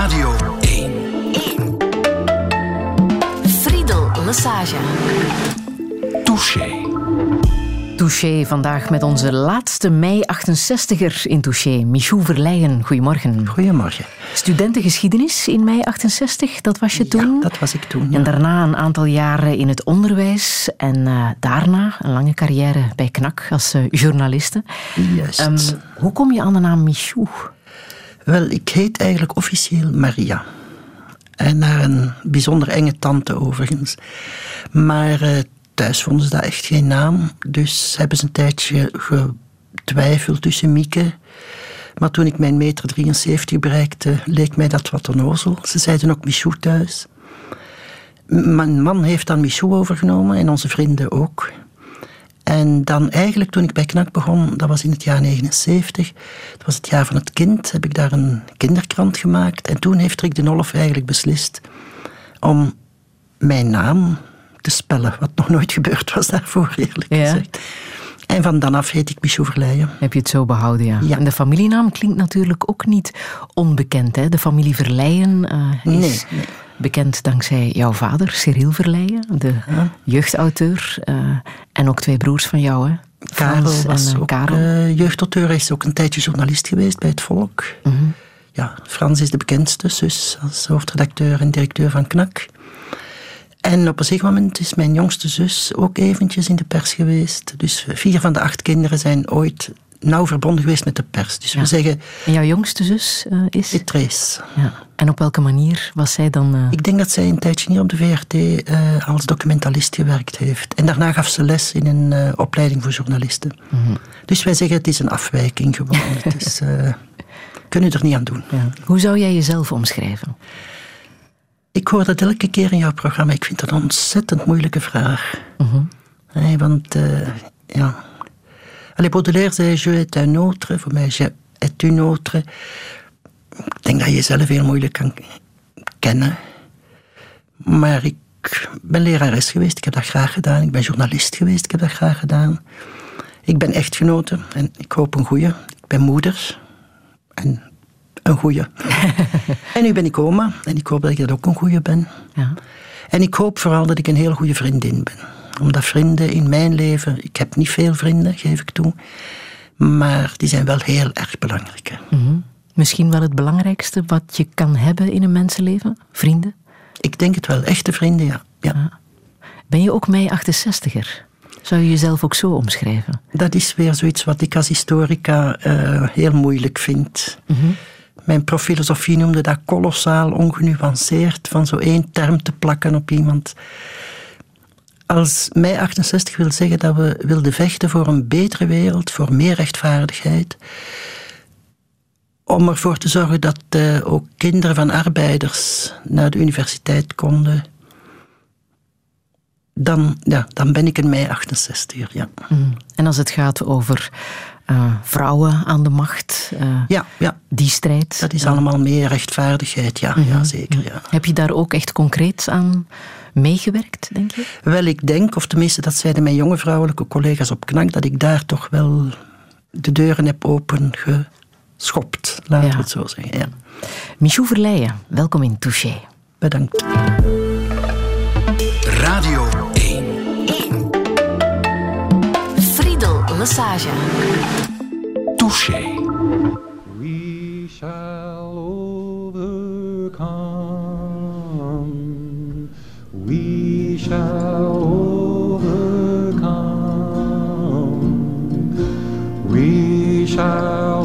Radio 1. 1. Friedel Lassage. Touché. Touché vandaag met onze laatste mei 68er in Touché, Michou Verleijen. Goedemorgen. Goedemorgen. Studentengeschiedenis in mei 68, dat was je toen? Ja, dat was ik toen. ja. En daarna een aantal jaren in het onderwijs en eh, daarna een lange carrière bij KNAK als eh, journaliste. Juist. Ehm, hoe kom je aan de naam Michou? Wel, ik heet eigenlijk officieel Maria. En naar een bijzonder enge tante overigens. Maar eh, thuis vonden ze dat echt geen naam. Dus hebben ze een tijdje getwijfeld tussen Mieke. Maar toen ik mijn meter 73 bereikte, leek mij dat wat onnozel. Ze zeiden ook Michou thuis. Mijn man heeft dan Michou overgenomen en onze vrienden ook. En dan eigenlijk toen ik bij KNAK begon, dat was in het jaar 79, dat was het jaar van het kind, heb ik daar een kinderkrant gemaakt. En toen heeft Rick de Nolf eigenlijk beslist om mijn naam te spellen, wat nog nooit gebeurd was daarvoor, eerlijk Ja. gezegd. En van dan af heet ik Michou Verleijen. Heb je het zo behouden, ja. Ja. En de familienaam klinkt natuurlijk ook niet onbekend. Hè? De familie Verleijen eh, is Nee, nee. Bekend dankzij jouw vader, Cyril Verleijen, de jeugdauteur. eh, en ook twee broers van jou, hè? Karel was en eh, ook Karel. eh, jeugdauteur, hij is ook een tijdje journalist geweest bij Het Volk. Mhm. Ja, Frans is de bekendste zus als hoofdredacteur en directeur van KNAK. En op een zeker moment is mijn jongste zus ook eventjes in de pers geweest. Dus vier van de acht kinderen zijn ooit nauw verbonden geweest met de pers. Dus Ja. we zeggen, En jouw jongste zus eh, is? Trace. Ja. En op welke manier was zij dan... eh, Ik denk dat zij een tijdje hier op de VRT eh, als documentalist gewerkt heeft. En daarna gaf ze les in een opleiding voor journalisten. Mhm. Dus wij zeggen, het is een afwijking gewoon. het is, kunnen er niet aan doen. ja. Hoe zou jij jezelf omschrijven? Ik hoor dat elke keer in jouw programma. Ik vind dat een ontzettend moeilijke vraag. Hè, want, ja... Allee, Baudelaire zei, je est un autre. Voor mij, je est une autre. Ik denk dat je jezelf heel moeilijk kan kennen. Maar ik ben lerares geweest. Ik heb dat graag gedaan. Ik ben journalist geweest. Ik heb dat graag gedaan. Ik ben echtgenote. En ik hoop een goeie. Ik ben moeder. En een goeie. en nu ben ik oma. En ik hoop dat ik dat ook een goeie ben. Ja. En ik hoop vooral dat ik een heel goede vriendin ben. Omdat vrienden in mijn leven, ik heb niet veel vrienden, geef ik toe. Maar die zijn wel heel erg belangrijk. Mhm. Misschien wel het belangrijkste wat je kan hebben in een mensenleven? Vrienden? Ik denk het wel, echte vrienden, ja. ja. Ben je ook mei 68er? Zou je jezelf ook zo omschrijven? Dat is weer zoiets wat ik als historica eh, heel moeilijk vind. Mijn profilosofie noemde dat kolossaal ongenuanceerd, van zo één term te plakken op iemand. Als mei 68 wil zeggen dat we wilden vechten voor een betere wereld, voor meer rechtvaardigheid, om ervoor te zorgen dat eh, ook kinderen van arbeiders naar de universiteit konden, dan, ja, dan ben ik een mei 68 ja. Mm. En als het gaat over eh, vrouwen aan de macht, eh, Ja, ja. die strijd. Dat is allemaal meer rechtvaardigheid, ja, ja zeker. Ja. Heb je daar ook echt concreet aan meegewerkt, denk je? Wel, ik denk, of tenminste dat zeiden mijn jonge vrouwelijke collega's op KNAK, dat ik daar toch wel de deuren heb opengeschopt, laten Ja. we het zo zeggen. Ja. Michou Verleijen, welkom in Touché. Bedankt. Radio 1. 1. Friedel Lassage. Touché. We shall shall overcome. We shall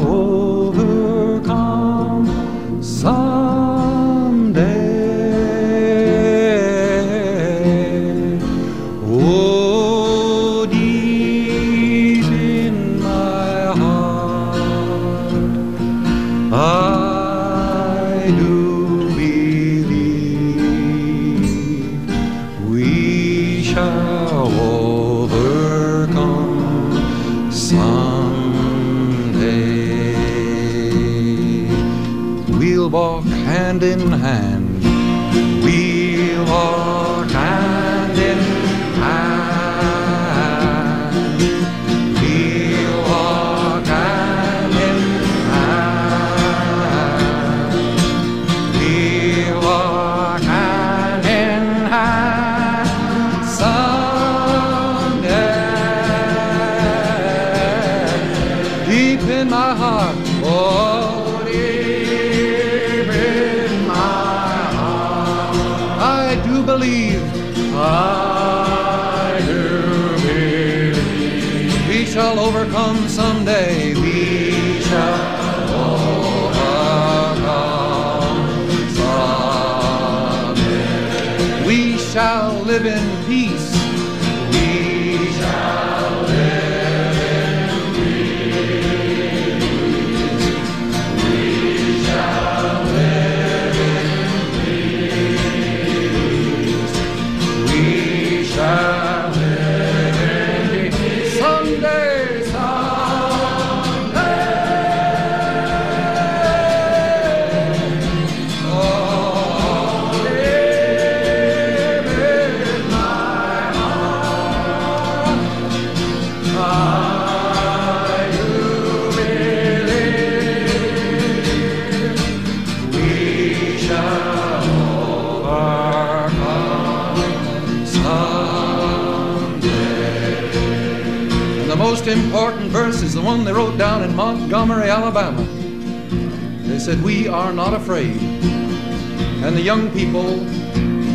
wrote down in Montgomery, Alabama. They said, We are not afraid. And the young people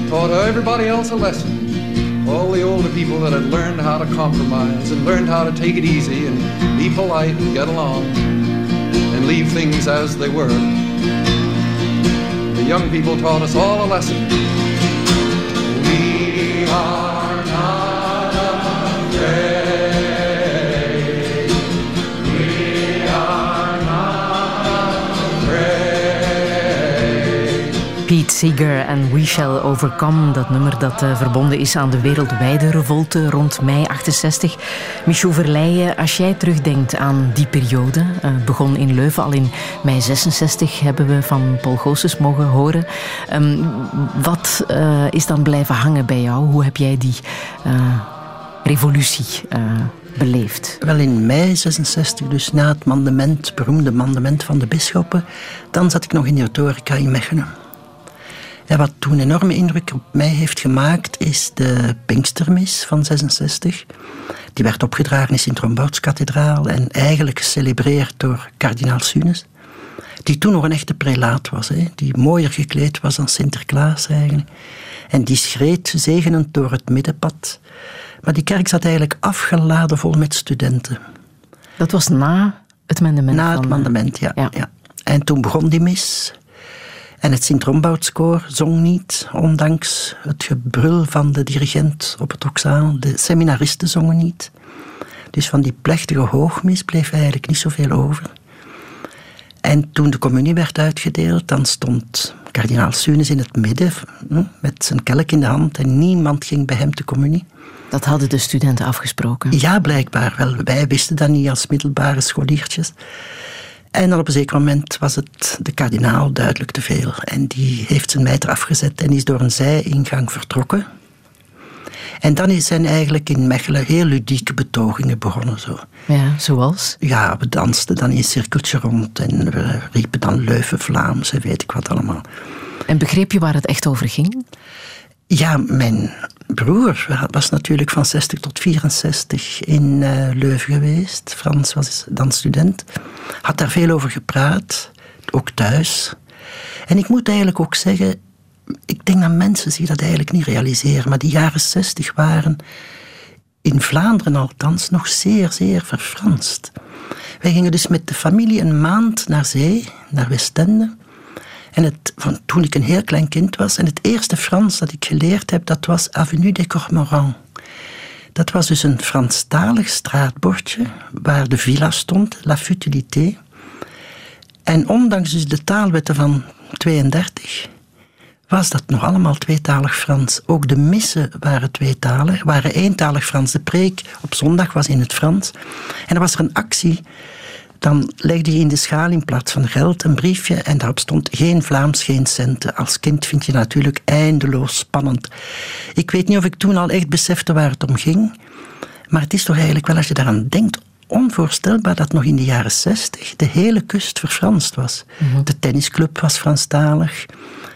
taught everybody else a lesson. All the older people that had learned how to compromise and learned how to take it easy and be polite and get along and leave things as they were. The young people taught us all a lesson. We are Pete Seeger en We Shall Overcome, dat nummer dat eh, verbonden is aan de wereldwijde revolte rond mei 68. Michou Verleijen, als jij terugdenkt aan die periode, eh, begon in Leuven al in mei 66, hebben we van Paul Goossens mogen horen. Ehm, wat eh, is dan blijven hangen bij jou? Hoe heb jij die revolutie beleefd? Wel in mei 66, dus na het mandement, beroemde mandement van de bisschoppen, dan zat ik nog in de retorica in Mechelen. Wat toen een enorme indruk op mij heeft gemaakt, is de Pinkstermis van 66. Die werd opgedragen in Sint-Rombouts-kathedraal en eigenlijk gecelebreerd door kardinaal Sunes. Die toen nog een echte prelaat was, hè, die mooier gekleed was dan Sinterklaas eigenlijk. En die schreed zegenend door het middenpad. Maar die kerk zat eigenlijk afgeladen vol met studenten. Dat was na het mandement. Na het eh, mandement, ja, ja. ja. En toen begon die mis. En het Sint-Rombouts-koor zong niet, ondanks het gebrul van de dirigent op het oxaal. De seminaristen zongen niet. Dus van die plechtige hoogmis bleef eigenlijk niet zoveel over. En toen de communie werd uitgedeeld, dan stond kardinaal Sunes in het midden hm, met zijn kelk in de hand en niemand ging bij hem de communie. Dat hadden de studenten afgesproken. Ja, blijkbaar wel. Wij wisten dat niet als middelbare scholiertjes. En dan op een zeker moment was het de kardinaal duidelijk te veel. En die heeft zijn mijter afgezet en is door een zijingang vertrokken. En dan zijn eigenlijk in Mechelen heel ludieke betogingen begonnen. Zo. Ja, zoals? Ja, we dansten dan in een cirkeltje rond en we riepen dan Leuven Vlaams en weet ik wat allemaal. En begreep je waar het echt over ging? Ja, mijn broer was natuurlijk van 60 tot 64 in eh, Leuven geweest. Frans was dan student. Had daar veel over gepraat, ook thuis. En ik moet eigenlijk ook zeggen, ik denk dat mensen zich dat eigenlijk niet realiseren, maar die jaren 60 waren in Vlaanderen althans nog zeer, zeer verfranst. Wij gingen dus met de familie een maand naar zee, naar Westende. En het, van toen ik een heel klein kind was, en het eerste Frans dat ik geleerd heb, dat was Avenue des Cormorans. Dat was dus een Franstalig straatbordje waar de villa stond, La Futilité. En ondanks dus de taalwetten van 32 was dat nog allemaal tweetalig Frans. Ook de missen waren tweetalig, waren eentalig Frans. De preek op zondag was in het Frans. En er was er een actie dan legde je in de schaal in plaats van geld een briefje en daarop stond geen Vlaams, geen centen. Als kind vind je natuurlijk eindeloos spannend. Ik weet niet of ik toen al echt besefte waar het om ging, maar het is toch eigenlijk wel, als je daaraan denkt, onvoorstelbaar dat nog in de jaren zestig de hele kust verfranst was. De tennisclub was Franstalig.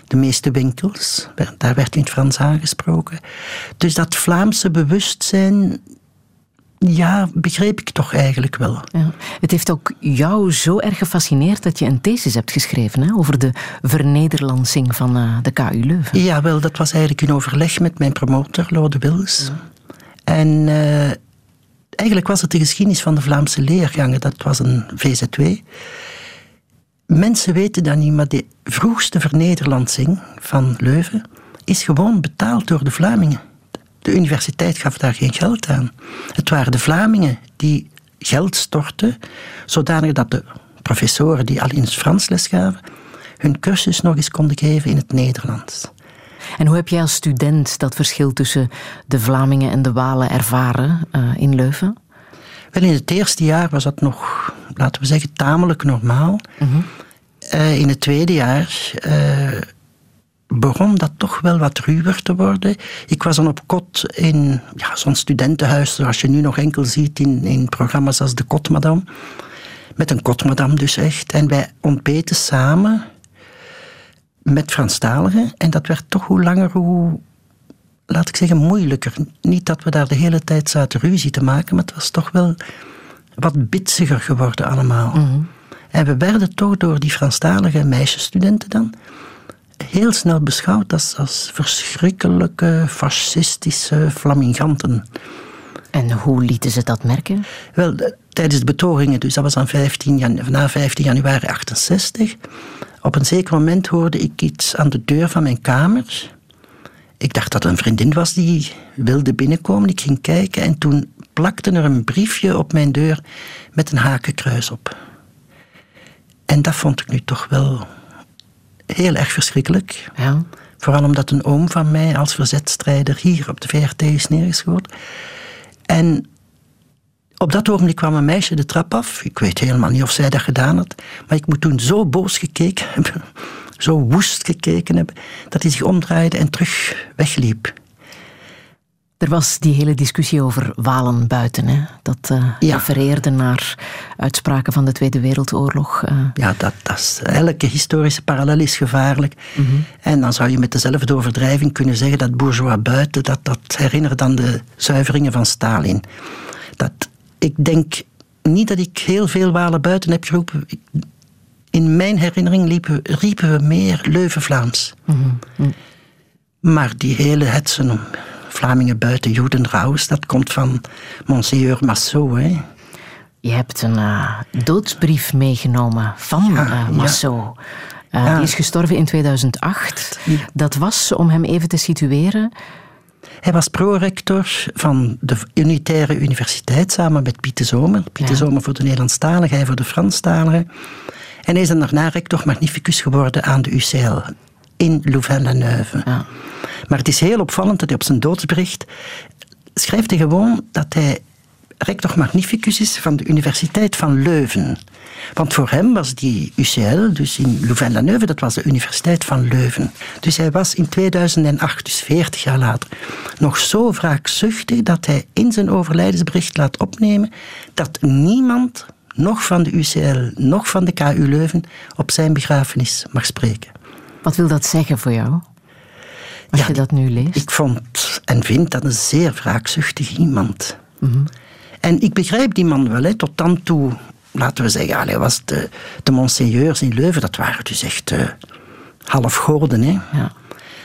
De meeste winkels, daar werd in het Frans aangesproken. Dus dat Vlaamse bewustzijn Ja, begreep ik toch eigenlijk wel. Ja. Het heeft ook jou zo erg gefascineerd dat je een thesis hebt geschreven hè, over de vernederlandsing van uh, de KU Leuven. Ja, wel, dat was eigenlijk in overleg met mijn promotor, Lode Wils. En uh, eigenlijk was het de geschiedenis van de Vlaamse leergangen. Dat was een VZW. Mensen weten dat niet, maar de vroegste vernederlandsing van Leuven is gewoon betaald door de Vlamingen. De universiteit gaf daar geen geld aan. Het waren de Vlamingen die geld stortten, zodanig dat de professoren die al in het Frans les gaven, hun cursus nog eens konden geven in het Nederlands. En hoe heb jij als student dat verschil tussen de Vlamingen en de Walen ervaren uh, in Leuven? Wel, in het eerste jaar was dat nog, laten we zeggen, tamelijk normaal. Mm -hmm. uh, in het tweede jaar uh, begon dat toch wel wat ruwer te worden. Ik was dan op kot in ja, zo'n studentenhuis, zoals je nu nog enkel ziet in, in programma's als De Kotmadam. Met een kotmadam dus echt. En wij ontbeten samen met Franstaligen. En dat werd toch hoe langer, hoe, laat ik zeggen, moeilijker. Niet dat we daar de hele tijd zaten ruzie te maken, maar het was toch wel wat bitsiger geworden allemaal. Mm -hmm. En we werden toch door die Franstalige meisjesstudenten dan heel snel beschouwd als, als verschrikkelijke, fascistische flaminganten. En hoe lieten ze dat merken? Wel, tijdens de betogingen, dus dat was aan 15 jan, na 15 januari 68. Op een zeker moment hoorde ik iets aan de deur van mijn kamer. Ik dacht dat het een vriendin was die wilde binnenkomen. Ik ging kijken en toen plakte er een briefje op mijn deur met een hakenkruis op. En dat vond ik nu toch wel heel erg verschrikkelijk. Ja. Vooral omdat een oom van mij als verzetstrijder hier op de VRT is neergeschoten. En op dat ogenblik kwam een meisje de trap af. Ik weet helemaal niet of zij dat gedaan had. Maar ik moet toen zo boos gekeken hebben. Zo woest gekeken hebben. Dat hij zich omdraaide en terug wegliep. Er was die hele discussie over Walen buiten. Hè? Dat uh, ja. refereerde naar uitspraken van de Tweede Wereldoorlog. Uh. Ja, dat, dat is, elke historische parallel is gevaarlijk. Mm -hmm. En dan zou je met dezelfde overdrijving kunnen zeggen dat bourgeois buiten, dat, dat herinnert aan de zuiveringen van Stalin. Dat, ik denk niet dat ik heel veel Walen buiten heb geroepen. In mijn herinnering liepen, riepen we meer Leuven-Vlaams. Mm -hmm. Maar die hele hetsen om Vlamingen buiten Judenraus, dat komt van Monseigneur Massot. Hè. Je hebt een uh, doodsbrief meegenomen van Ja, uh, Massot. ja. Uh, Ja. Die is gestorven in 2008. Ja. Dat was, om hem even te situeren, Hij was prorector van de Unitaire Universiteit samen met Piet de Zomer. Piet de Ja. Zomer voor de Nederlandstaligen, hij voor de Franstaligen. En hij is dan daarna rector magnificus geworden aan de UCL in Louvain-la-Neuve. Ja. Maar het is heel opvallend dat hij op zijn doodsbericht schrijft hij gewoon dat hij rector magnificus is van de Universiteit van Leuven. Want voor hem was die UCL, dus in Louvain-la-Neuve, dat was de Universiteit van Leuven. Dus hij was in 2008, dus 40 jaar later, nog zo wraakzuchtig dat hij in zijn overlijdensbericht laat opnemen dat niemand, nog van de UCL, nog van de KU Leuven, op zijn begrafenis mag spreken. Wat wil dat zeggen voor jou? Als Ja, je dat nu leest. Ik vond en vind dat een zeer wraakzuchtig iemand. Mhm. En ik begrijp die man wel. Hè. Tot dan toe, laten we zeggen, allee, was de, de monseigneurs in Leuven, dat waren dus echt uh, halfgoden. Hè. Ja.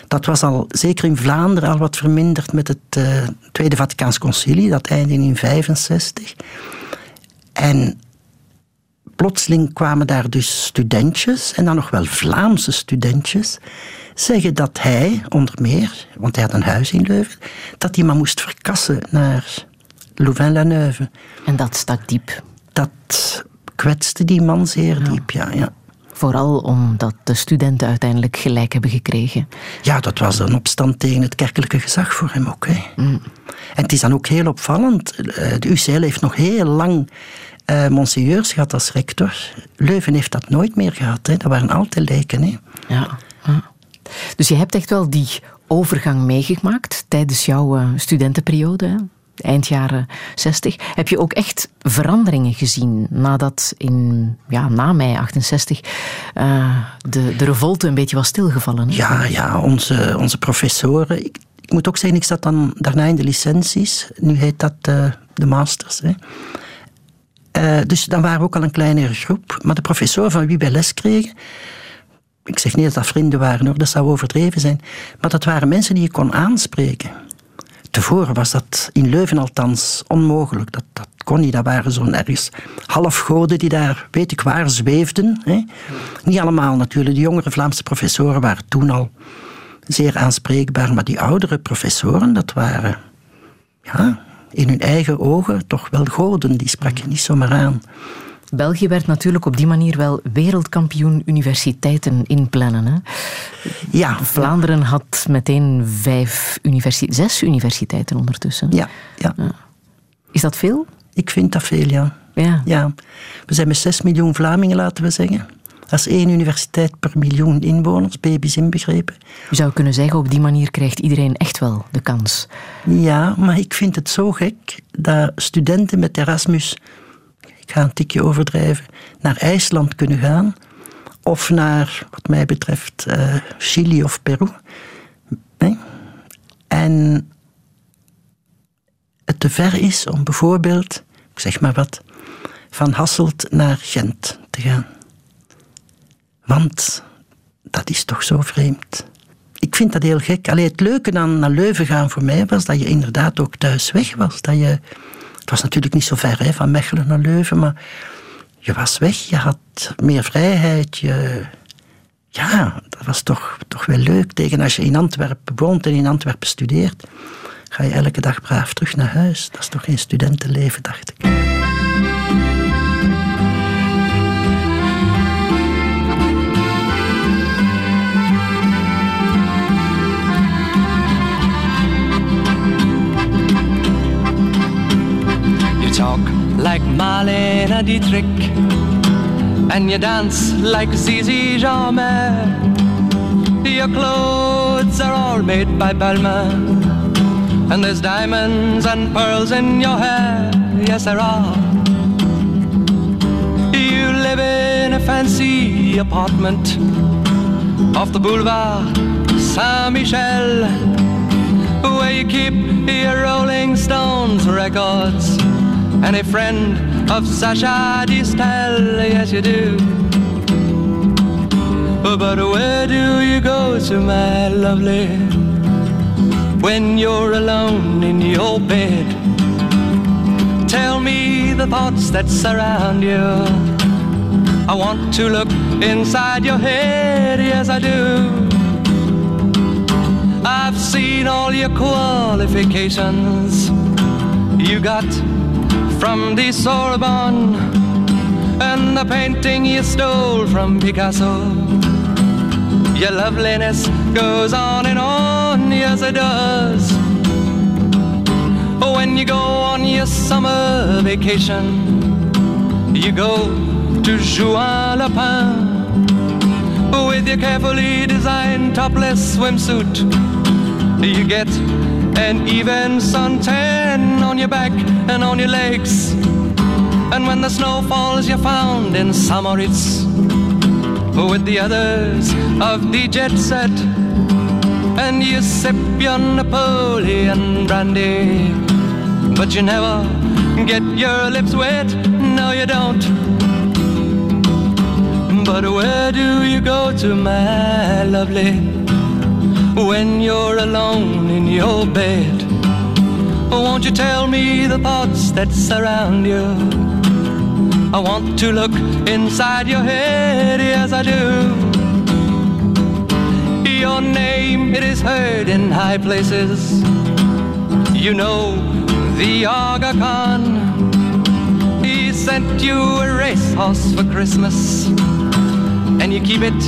Dat was al, zeker in Vlaanderen, al wat verminderd met het uh, Tweede Vaticaans Concilie. Dat eindigde in 65. En plotseling kwamen daar dus studentjes, en dan nog wel Vlaamse studentjes, zeggen dat hij, onder meer, want hij had een huis in Leuven, dat hij maar moest verkassen naar Louvain-la-Neuve. En dat stak diep. Dat kwetste die man zeer diep, ja, ja. Vooral omdat de studenten uiteindelijk gelijk hebben gekregen. Ja, dat was een opstand tegen het kerkelijke gezag voor hem ook. Hè. Mm. En het is dan ook heel opvallend. eh, De UCL heeft nog heel lang uh, monseigneurs gehad als rector. Leuven heeft dat nooit meer gehad. Hè. Dat waren altijd lijken. Hè. Ja. Dus je hebt echt wel die overgang meegemaakt tijdens jouw uh, studentenperiode, hè? eind jaren 60. Heb je ook echt veranderingen gezien nadat in, ja, na mei 68 uh, de, de revolte een beetje was stilgevallen? Hè? Ja, ja onze, onze professoren. Ik, ik, moet ook zeggen, ik zat dan daarna in de licenties. Nu heet dat uh, de masters. Hè. Eh, dus dan waren we ook al een kleinere groep. Maar de professor van wie wij les kregen, ik zeg niet dat dat vrienden waren hoor, dat zou overdreven zijn, maar dat waren mensen die je kon aanspreken. Tevoren was dat in Leuven althans onmogelijk. Dat, dat kon niet. Dat waren zo'n ergens halfgoden die daar, weet ik waar, zweefden. Hè. Niet allemaal natuurlijk. De jongere Vlaamse professoren waren toen al zeer aanspreekbaar. Maar die oudere professoren, dat waren ja, in hun eigen ogen toch wel goden. Die sprak je niet zomaar aan. België werd natuurlijk op die manier wel wereldkampioen universiteiten inplannen. Hè? Ja. Vlaanderen had meteen vijf universi zes universiteiten ondertussen. Ja, ja. Is dat veel? Ik vind dat veel, ja. Ja. ja. We zijn met 6 miljoen Vlamingen, laten we zeggen. Dat is één universiteit per miljoen inwoners, baby's inbegrepen. Je zou kunnen zeggen, op die manier krijgt iedereen echt wel de kans. Ja, maar ik vind het zo gek dat studenten met Erasmus, ik ga een tikje overdrijven, naar IJsland kunnen gaan. Of naar, wat mij betreft, uh, Chili of Peru. Nee? En het te ver is om bijvoorbeeld, ik zeg maar wat, van Hasselt naar Gent te gaan. Want dat is toch zo vreemd. Ik vind dat heel gek. Het leuke dan naar Leuven gaan voor mij was dat je inderdaad ook thuis weg was. Dat je, het was natuurlijk niet zo ver hè, van Mechelen naar Leuven, maar je was weg. Je had meer vrijheid. Ja, dat was toch, toch wel leuk. Tegen als je in Antwerpen woont en in Antwerpen studeert, ga je elke dag braaf terug naar huis. Dat is toch geen studentenleven, dacht ik. Talk like Marlene Dietrich, and you dance like Zizi Jamais. Your clothes are all made by Balmain, and there's diamonds and pearls in your hair. Yes, there are. You live in a fancy apartment off the boulevard Saint Michel, where you keep your Rolling Stones records and a friend of Sasha Distel, yes you do. But where do you go to, my lovely, when you're alone in your bed? Tell me the thoughts that surround you. I want to look inside your head, yes I do. I've seen all your qualifications. You got from the Sorbonne and the painting you stole from Picasso. Your loveliness goes on and on, yes it does. When you go on your summer vacation, you go to Juan Lapin with your carefully designed topless swimsuit. You get an even suntan on your back and on your legs. And when the snow falls, you're found in Samoritz with the others of the jet set. And you sip your Napoleon brandy, but you never get your lips wet. No, you don't. But where do you go to, my lovely? when you're alone in your bed. Won't you tell me the thoughts that surround you? I want to look inside your head, yes I do. Your name, it is heard in high places. You know the Aga Khan. He sent you a racehorse for Christmas, and you keep it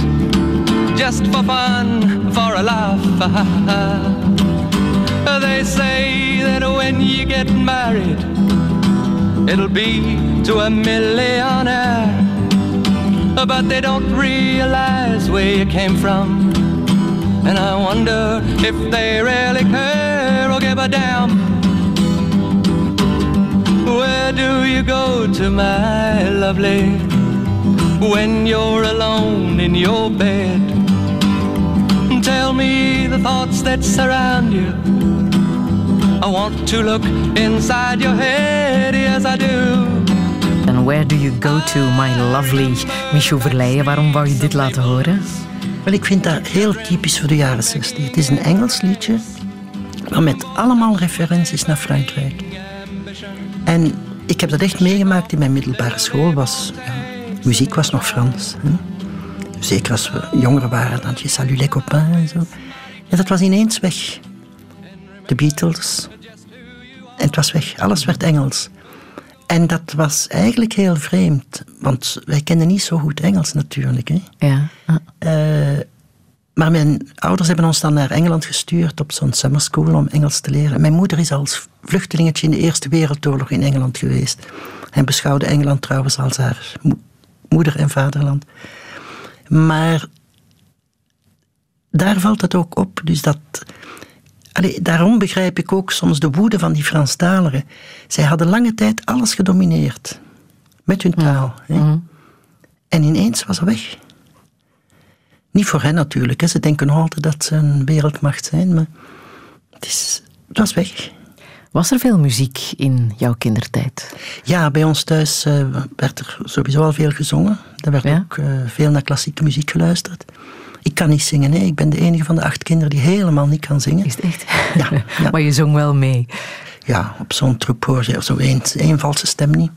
just for fun, for a laugh. they say that when you get married, it'll be to a millionaire. But they don't realize where you came from. And I wonder if they really care or give a damn. Where do you go to, my lovely, when you're alone in your bed? Tell me the thoughts that surround you. I want to look inside your head, yes I do. And where do you go to, my lovely Michel Verleijen? Waarom wou je dit laten horen? Wel, ik vind dat heel typisch voor de jaren 60. Het is een Engels liedje, maar met allemaal referenties naar Frankrijk. En ik heb dat echt meegemaakt in mijn middelbare school. Was, ja, muziek was nog Frans. Hè? Zeker als we jongeren waren, dan je salut les copains en zo. En dat was ineens weg. De Beatles. En het was weg. Alles werd Engels. En dat was eigenlijk heel vreemd, want wij kenden niet zo goed Engels natuurlijk. Hè. Ja. Eh, maar mijn ouders hebben ons dan naar Engeland gestuurd op zo'n summer school om Engels te leren. Mijn moeder is als vluchtelingetje in de Eerste Wereldoorlog in Engeland geweest. En beschouwde Engeland trouwens als haar mo- moeder en vaderland. Maar daar valt het ook op. Dus dat, allee, daarom begrijp ik ook soms de woede van die Franstaligen. Zij hadden lange tijd alles gedomineerd. Met hun taal. hè. En ineens was dat weg. Niet voor hen natuurlijk. Hè. Ze denken nog altijd dat ze een wereldmacht zijn. Maar het, is, het was weg. Was er veel muziek in jouw kindertijd? Ja, bij ons thuis eh, werd er sowieso al veel gezongen. Er werd Ja? ook eh, veel naar klassieke muziek geluisterd. Ik kan niet zingen. Nee. Ik ben de enige van de acht kinderen die helemaal niet kan zingen. Is het echt? Ja, ja. maar je zong wel mee. Ja, op zo'n je zo één, één valse stem niet.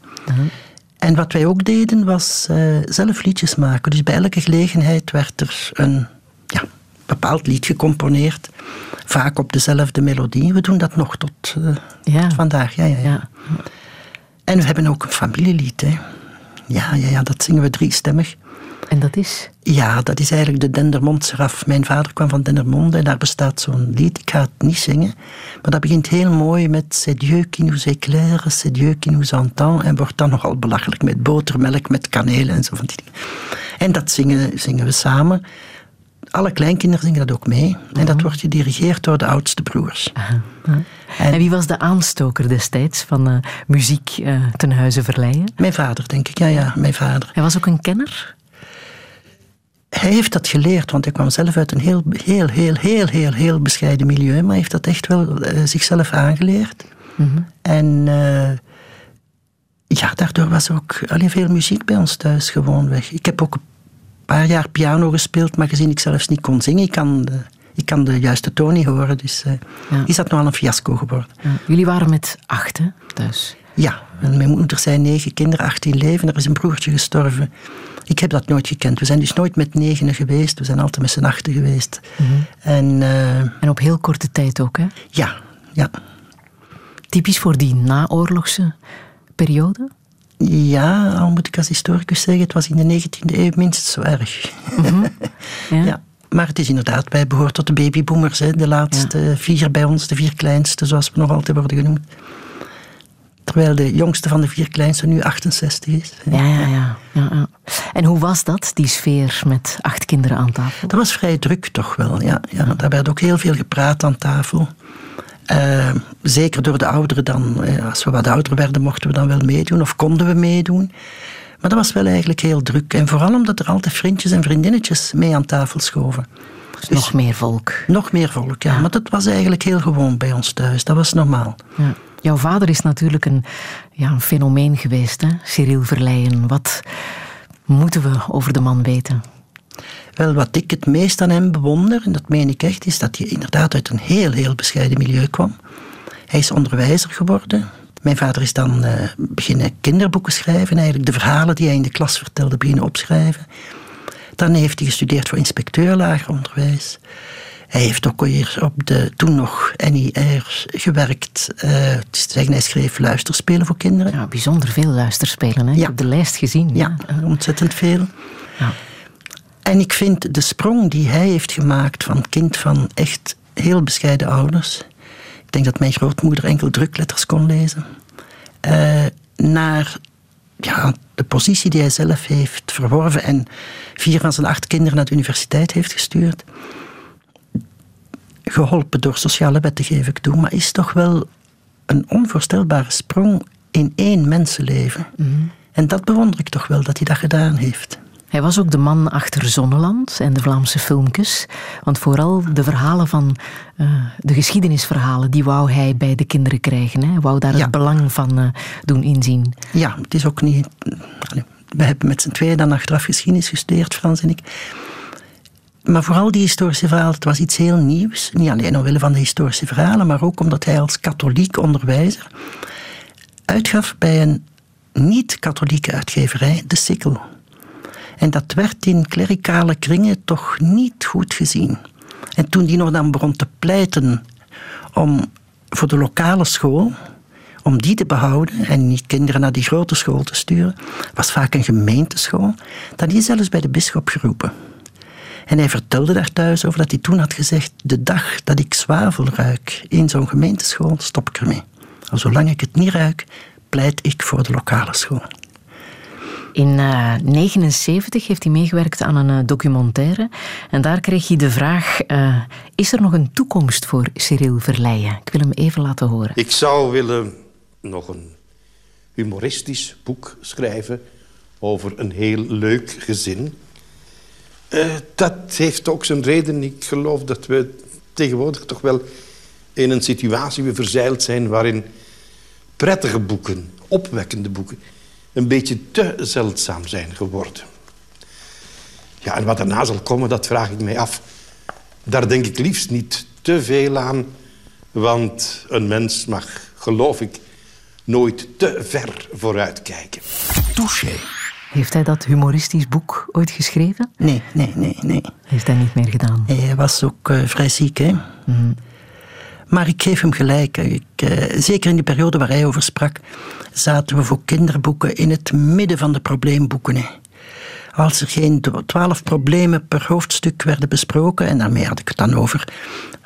En wat wij ook deden was eh, zelf liedjes maken. Dus bij elke gelegenheid werd er een ja, bepaald lied gecomponeerd. Vaak op dezelfde melodie. We doen dat nog tot, eh, Ja. tot vandaag. Ja, ja, ja. Ja. En we hebben ook een familielied. Hè. Ja, ja, ja, dat zingen we driestemmig. En dat is? Ja, dat is eigenlijk de Dendermond-seraf. Mijn vader kwam van Dendermonde en daar bestaat zo'n lied. Ik ga het niet zingen, maar dat begint heel mooi met C'est Dieu qui nous éclaire, c'est Dieu qui nous entend en wordt dan nogal belachelijk met botermelk, met kaneel en zo van die dingen. En dat zingen, zingen we samen. Alle kleinkinderen zingen dat ook mee. En dat wordt gedirigeerd door de oudste broers. En, wie was de aanstoker destijds van eh, muziek eh, ten huize Verleijen? Mijn vader, denk ik. Ja, ja, mijn vader. Hij was ook een kenner? Hij heeft dat geleerd, want hij kwam zelf uit een heel, heel, heel, heel, heel, heel bescheiden milieu, maar hij heeft dat echt wel eh, zichzelf aangeleerd. En eh, ja, daardoor was er ook allee, veel muziek bij ons thuis gewoonweg. Ik heb ook een paar jaar piano gespeeld, maar gezien ik zelfs niet kon zingen, ik kan de, ik kan de juiste toon niet horen, dus eh, Ja. is dat nogal een fiasco geworden. Ja. Jullie waren met acht hè, thuis. Ja, en mijn moeder zijn negen kinderen, 18 leven. Er is een broertje gestorven. Ik heb dat nooit gekend. We zijn dus nooit met negenen geweest. We zijn altijd met z'n achten geweest. En eh, En op heel korte tijd ook. Hè? ja, ja. Typisch voor die naoorlogse periode. Ja, al moet ik als historicus zeggen, het was in de 19e eeuw minstens zo erg. Ja. Ja. Maar het is inderdaad, wij behoren tot de babyboomers, hè, de laatste vier bij ons, de vier kleinste, zoals we nog altijd worden genoemd. Terwijl de jongste van de vier kleinste nu 68 is. Ja, ja, ja, ja, ja. En hoe was dat, die sfeer met acht kinderen aan tafel? Dat was vrij druk toch wel, ja. ja. Daar werd ook heel veel gepraat aan tafel. Eh, zeker door de ouderen dan. eh, Als we wat ouder werden, mochten we dan wel meedoen of konden we meedoen. Maar dat was wel eigenlijk heel druk. En vooral omdat er altijd vriendjes en vriendinnetjes mee aan tafel schoven. Dus nog meer volk. Nog meer volk, ja. Maar dat was eigenlijk heel gewoon bij ons thuis. Dat was normaal. Ja. Jouw vader is natuurlijk een, ja, een fenomeen geweest, hè? Cyril Verleijen. Wat moeten we over de man weten? Wel, wat ik het meest aan hem bewonder, en dat meen ik echt, is dat hij inderdaad uit een heel, heel bescheiden milieu kwam. Hij is onderwijzer geworden. Mijn vader is dan eh, beginnen kinderboeken schrijven, eigenlijk de verhalen die hij in de klas vertelde, beginnen opschrijven. Dan heeft hij gestudeerd voor inspecteur lager onderwijs. Hij heeft ook weer op de toen nog NIR gewerkt. eh, het is te zeggen, hij schreef luisterspelen voor kinderen. Ja, bijzonder veel luisterspelen. Hè? Ik Ja. heb de lijst gezien. Ja, ontzettend veel. Ja. En ik vind de sprong die hij heeft gemaakt van kind van echt heel bescheiden ouders. Ik denk dat mijn grootmoeder enkel drukletters kon lezen. eh, naar ja, de positie die hij zelf heeft verworven en vier van zijn acht kinderen naar de universiteit heeft gestuurd. Geholpen door sociale wetten geef ik toe, maar is toch wel een onvoorstelbare sprong in één mensenleven. En dat bewonder ik toch wel dat hij dat gedaan heeft. Hij was ook de man achter Zonneland en de Vlaamse filmpjes. Want vooral de verhalen van uh, de geschiedenisverhalen, die wou hij bij de kinderen krijgen. Hij wou daar het belang van uh, doen inzien. Ja, het is ook niet. We hebben met z'n tweeën dan achteraf geschiedenis gestudeerd, Frans en ik. Maar vooral die historische verhalen, het was iets heel nieuws. Niet alleen omwille van de historische verhalen, maar ook omdat hij als katholiek onderwijzer uitgaf bij een niet-katholieke uitgeverij, De Sikkel. En dat werd in klerikale kringen toch niet goed gezien. En toen die nog dan begon te pleiten om voor de lokale school, om die te behouden en niet kinderen naar die grote school te sturen, was vaak een gemeenteschool, dan is zelfs bij de bisschop geroepen. En hij vertelde daar thuis over dat hij toen had gezegd: De dag dat ik zwavel ruik in zo'n gemeenteschool, stop ik ermee. Al zolang ik het niet ruik, pleit ik voor de lokale school. In 1979 uh, heeft hij meegewerkt aan een uh, documentaire. En daar kreeg hij de vraag: uh, Is er nog een toekomst voor Cyril Verleijen? Ik wil hem even laten horen. Ik zou willen nog een humoristisch boek schrijven over een heel leuk gezin. Dat heeft ook zijn reden. Ik geloof dat we tegenwoordig toch wel in een situatie verzeild zijn waarin prettige boeken, opwekkende boeken, een beetje te zeldzaam zijn geworden. Ja, en wat daarna zal komen, dat vraag ik mij af. Daar denk ik liefst niet te veel aan, want een mens mag, geloof ik, nooit te ver vooruit kijken. Touché. Heeft hij dat humoristisch boek ooit geschreven? Nee, nee, nee, nee. Heeft hij niet meer gedaan? Hij was ook uh, vrij ziek, hè. Mm. Maar ik geef hem gelijk. Ik, uh, zeker in die periode waar hij over sprak, zaten we voor kinderboeken in het midden van de probleemboeken. Hè. Als er geen twaalf problemen per hoofdstuk werden besproken, en daarmee had ik het dan over.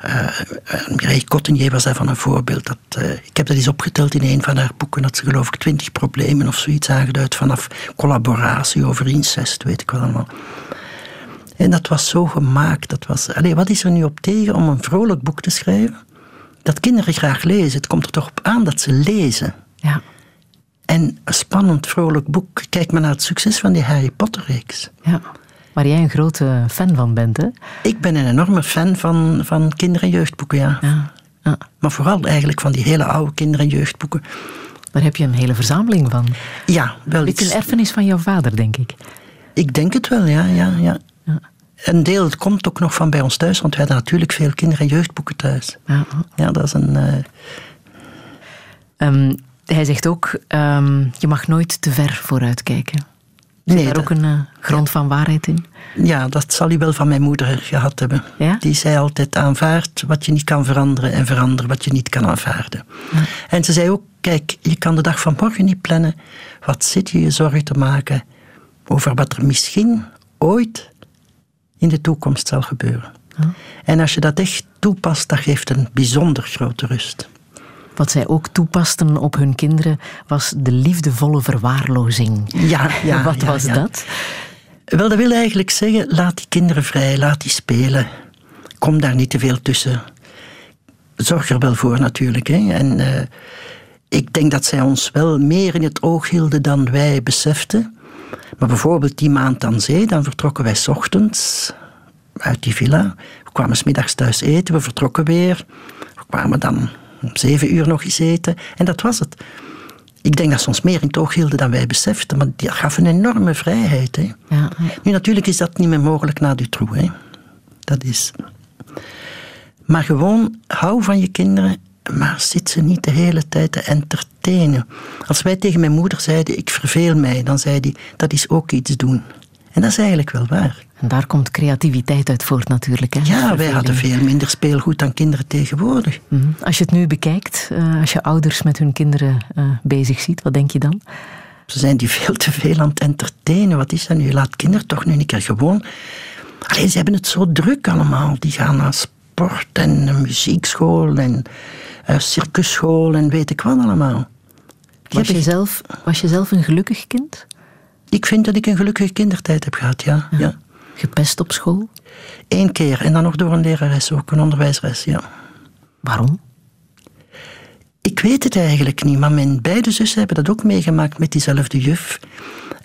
Uh, Mireille Cottenier was daarvan een voorbeeld. Dat, uh, ik heb dat eens opgeteld in een van haar boeken, dat ze geloof ik twintig problemen of zoiets aangeduid vanaf collaboratie over incest, weet ik wel allemaal. En dat was zo gemaakt. Dat was, allez, wat is er nu op tegen om een vrolijk boek te schrijven? dat kinderen graag lezen. Het komt er toch op aan dat ze lezen. Ja. En een spannend, vrolijk boek. Kijk maar naar het succes van die Harry Potter-reeks. Ja, waar jij een grote fan van bent, hè? Ik ben een enorme fan van, van kinder- en jeugdboeken, ja. ja. ja. Maar vooral eigenlijk van die hele oude kinder- en jeugdboeken. Daar heb je een hele verzameling van. Ja, wel. Dit is een erfenis van jouw vader, denk ik. Ik denk het wel, ja. ja, ja. ja. Een deel komt ook nog van bij ons thuis, want wij hebben natuurlijk veel kinder- en jeugdboeken thuis. Ja, ja dat is een. Uh... Um, hij zegt ook: um, je mag nooit te ver vooruit kijken. Is nee, daar dat... ook een uh, grond van waarheid in? Ja, dat zal hij wel van mijn moeder gehad hebben. Ja? Die zei altijd: aanvaard wat je niet kan veranderen en verander wat je niet kan aanvaarden. Ja. En ze zei ook: kijk, je kan de dag van morgen niet plannen. Wat zit je je zorgen te maken over wat er misschien ooit in de toekomst zal gebeuren. Ja. En als je dat echt toepast, dat geeft een bijzonder grote rust. Wat zij ook toepasten op hun kinderen was de liefdevolle verwaarlozing. Ja, ja Wat ja, was ja. dat? Wel, dat wil eigenlijk zeggen, laat die kinderen vrij, laat die spelen. Kom daar niet te veel tussen. Zorg er wel voor natuurlijk. Hè. En uh, ik denk dat zij ons wel meer in het oog hielden dan wij beseften. Maar bijvoorbeeld die maand aan zee, dan vertrokken wij 's ochtends uit die villa. We kwamen smiddags thuis eten, we vertrokken weer. We kwamen dan om zeven uur nog eens eten. En dat was het. Ik denk dat ze ons meer in het oog hielden dan wij beseften, maar dat gaf een enorme vrijheid. Hè. Ja, ja. Nu, natuurlijk is dat niet meer mogelijk na Dutroux. Hè. Dat is. Maar gewoon, hou van je kinderen, maar zit ze niet de hele tijd te entertainen. Als wij tegen mijn moeder zeiden, ik verveel mij, dan zei die, dat is ook iets doen. En dat is eigenlijk wel waar. En daar komt creativiteit uit voort natuurlijk. Hè? Ja, wij hadden veel minder speelgoed dan kinderen tegenwoordig. Mhm. Als je het nu bekijkt, uh, als je ouders met hun kinderen uh, bezig ziet, wat denk je dan? Ze zijn die veel te veel aan het entertainen. Wat is dat nu? Laat kinderen toch nu een keer gewoon... Alleen, ze hebben het zo druk allemaal. Die gaan naar sport en muziekschool en uh, circusschool en weet ik wat allemaal. Was je, zelf, was je zelf een gelukkig kind? Ik vind dat ik een gelukkige kindertijd heb gehad, ja. ja. ja. Gepest op school? Eén keer en dan nog door een lerares, ook een onderwijsres, ja. Waarom? Ik weet het eigenlijk niet, maar mijn beide zussen hebben dat ook meegemaakt met diezelfde juf.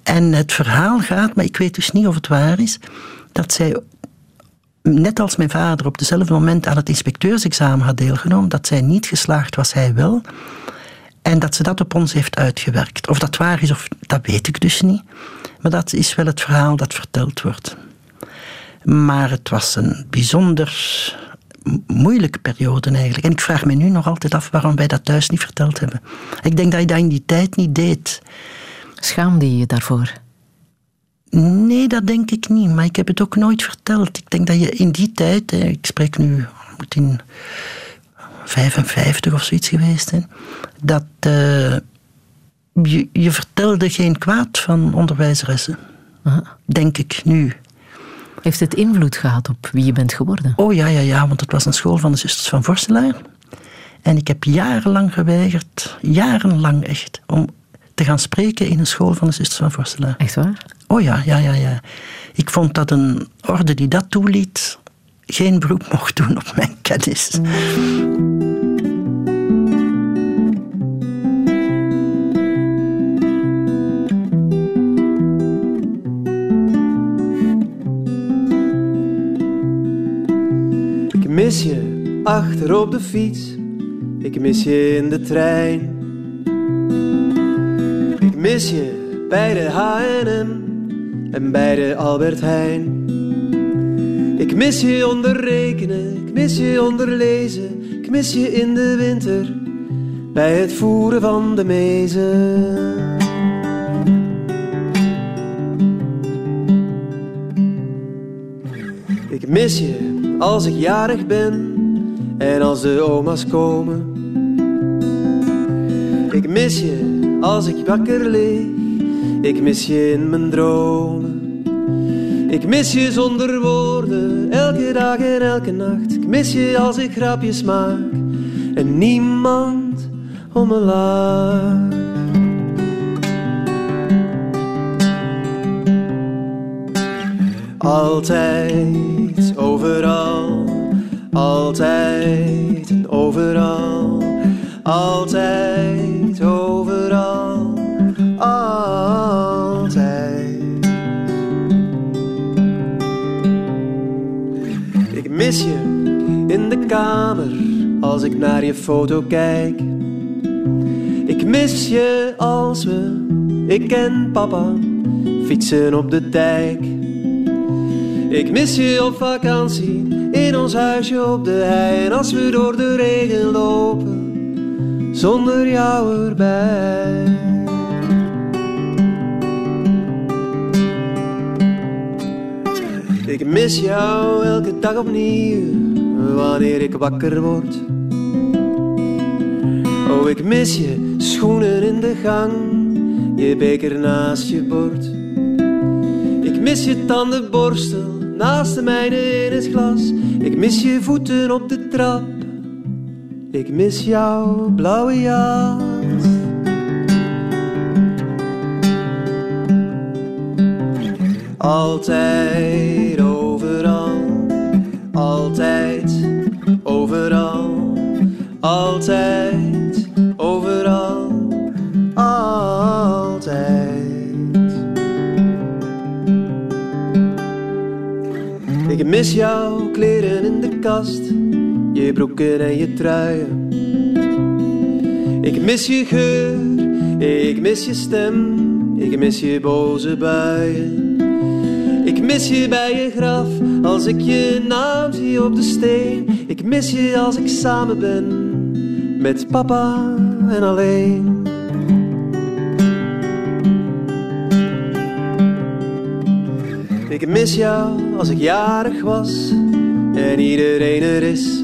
En het verhaal gaat, maar ik weet dus niet of het waar is, dat zij net als mijn vader op dezelfde moment aan het inspecteursexamen had deelgenomen, dat zij niet geslaagd was, hij wel. En dat ze dat op ons heeft uitgewerkt. Of dat waar is, of, dat weet ik dus niet. Maar dat is wel het verhaal dat verteld wordt. Maar het was een bijzonder moeilijke periode eigenlijk. En ik vraag me nu nog altijd af waarom wij dat thuis niet verteld hebben. Ik denk dat je dat in die tijd niet deed. Schaamde je je daarvoor? Nee, dat denk ik niet. Maar ik heb het ook nooit verteld. Ik denk dat je in die tijd, ik spreek nu in 55 of zoiets geweest, hè, dat uh, je, je vertelde geen kwaad van onderwijzeressen. Denk ik nu. Heeft het invloed gehad op wie je bent geworden? Oh ja, ja, ja, want het was een school van de zusters van Vorselaar. En ik heb jarenlang geweigerd, jarenlang echt, om te gaan spreken in een school van de zusters van Vorselaar. Echt waar? Oh ja, ja, ja, ja. Ik vond dat een orde die dat toeliet geen beroep mocht doen op mijn kennis. Ik mis je achter op de fiets, ik mis je in de trein. Ik mis je bij de H&M en bij de Albert Heijn. Ik mis je onder rekenen, ik mis je onder lezen, ik mis je in de winter bij het voeren van de mezen. Ik mis je als ik jarig ben en als de oma's komen. Ik mis je als ik wakker lig, ik mis je in mijn dromen. Ik mis je zonder woorden, elke dag en elke nacht. Ik mis je als ik grapjes maak en niemand om me lacht. Altijd, overal, altijd en overal, altijd, mis je in de kamer als ik naar je foto kijk. Ik mis je als we, ik en papa, fietsen op de dijk. Ik mis je op vakantie in ons huisje op de hei. En als we door de regen lopen, zonder jou erbij. Ik mis jou elke dag opnieuw, wanneer ik wakker word. Oh, ik mis je schoenen in de gang, je beker naast je bord. Ik mis je tandenborstel naast de mijne in het glas. Ik mis je voeten op de trap. Ik mis jouw blauwe jas. Altijd, overal, altijd, overal, altijd, overal, altijd. Ik mis jouw kleren in de kast, je broeken en je truien. Ik mis je geur, ik mis je stem, ik mis je boze buien. Ik mis je bij je graf als ik je naam zie op de steen. Ik mis je als ik samen ben met papa en alleen. Ik mis jou als ik jarig was en iedereen er is.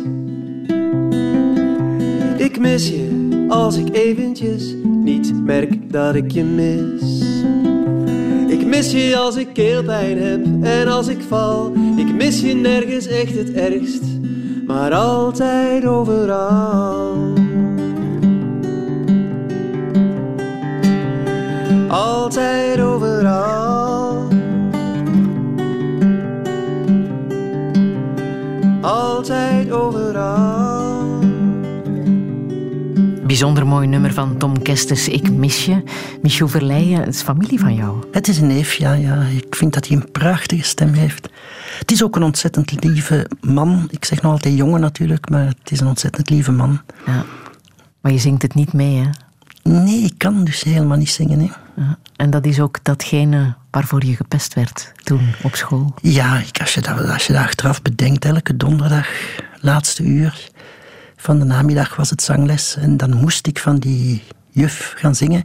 Ik mis je als ik eventjes niet merk dat ik je mis. Mis je als ik keelpijn heb en als ik val. Ik mis je nergens echt het ergst, maar altijd overal. Altijd overal. Altijd overal. Bijzonder mooi nummer van Tom Kestes, Ik mis je. Michel Verleijen, het is familie van jou. Het is een neef, ja, ja. Ik vind dat hij een prachtige stem heeft. Het is ook een ontzettend lieve man. Ik zeg nog altijd jongen natuurlijk, maar het is een ontzettend lieve man. Ja. Maar je zingt het niet mee, hè? Nee, ik kan dus helemaal niet zingen. Hè. Ja. En dat is ook datgene waarvoor je gepest werd toen op school. Ja, ik, als, je dat, als je dat achteraf bedenkt, elke donderdag, laatste uur van de namiddag was het zangles. En dan moest ik van die juf gaan zingen,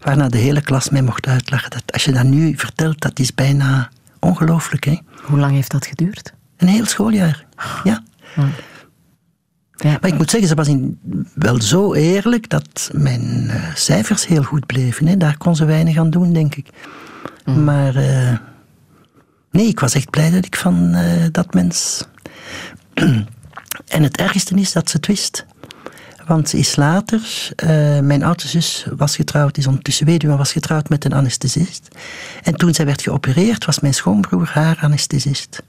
waarna de hele klas mij mocht uitlachen. Dat, als je dat nu vertelt, dat is bijna ongelooflijk. Hè? Hoe lang heeft dat geduurd? Een heel schooljaar, ja. Ja. Maar ik moet zeggen, ze was in, wel zo eerlijk dat mijn uh, cijfers heel goed bleven. Hè. Daar kon ze weinig aan doen, denk ik. Mm. Maar uh, nee, ik was echt blij dat ik van uh, dat mens. En het ergste is dat ze het wist. Want ze is later, mijn oudste zus was getrouwd, is ondertussen weduwe, was getrouwd met een anesthesist. En toen zij werd geopereerd, was mijn schoonbroer haar anesthesist.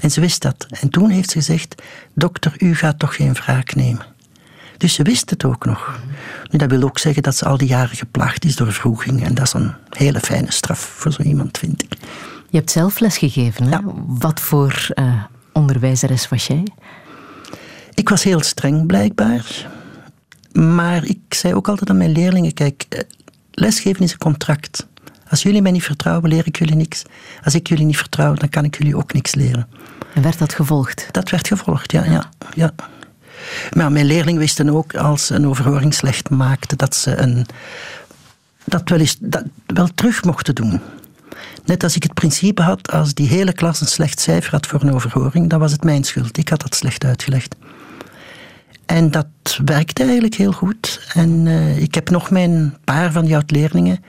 En ze wist dat. En toen heeft ze gezegd: Dokter, u gaat toch geen wraak nemen. Dus ze wist het ook nog. Nu, dat wil ook zeggen dat ze al die jaren geplaagd is door vroeging. En dat is een hele fijne straf voor zo iemand, vind ik. Je hebt zelf lesgegeven. Hè? Ja. Wat voor uh, onderwijzeres was jij? Ik was heel streng, blijkbaar. Maar ik zei ook altijd aan mijn leerlingen: kijk, eh, lesgeven is een contract. Als jullie mij niet vertrouwen, leer ik jullie niks. Als ik jullie niet vertrouw, dan kan ik jullie ook niks leren. En werd dat gevolgd? Dat werd gevolgd, ja. ja, ja. Maar mijn leerlingen wisten ook, als ze een overhoring slecht maakte, dat ze een, dat wel, eens, dat wel terug mochten doen. Net als ik het principe had, als die hele klas een slecht cijfer had voor een overhoring, dan was het mijn schuld. Ik had dat slecht uitgelegd. En dat werkte eigenlijk heel goed. En uh, ik heb nog mijn paar van die oud-leerlingen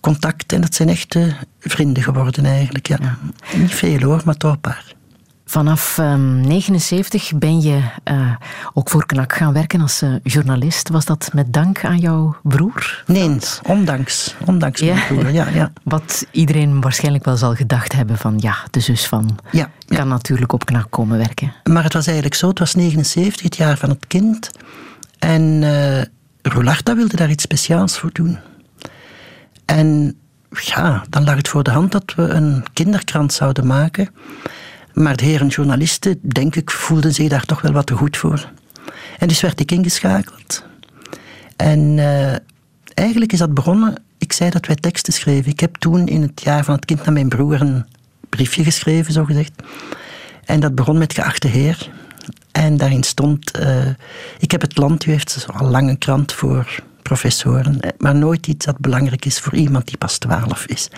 contact. En dat zijn echte vrienden geworden eigenlijk. Ja. ja. Niet veel hoor, maar toch een paar. Vanaf 1979 um, ben je uh, ook voor KNAK gaan werken als uh, journalist. Was dat met dank aan jouw broer? Nee, ondanks. Ondanks ja. mijn broer, ja, ja. Wat iedereen waarschijnlijk wel zal gedacht hebben van... ja, de zus van ja, kan ja. natuurlijk op KNAK komen werken. Maar het was eigenlijk zo, het was 79, het jaar van het kind. En uh, wilde daar iets speciaals voor doen. En ja, dan lag het voor de hand dat we een kinderkrant zouden maken... Maar de heren journalisten, denk ik, voelden zich daar toch wel wat te goed voor. En dus werd ik ingeschakeld. En uh, eigenlijk is dat begonnen. Ik zei dat wij teksten schreven. Ik heb toen in het jaar van het kind naar mijn broer een briefje geschreven, zo gezegd. En dat begon met geachte heer. En daarin stond: uh, Ik heb het land, u heeft al lang een krant voor professoren, maar nooit iets dat belangrijk is voor iemand die pas twaalf is.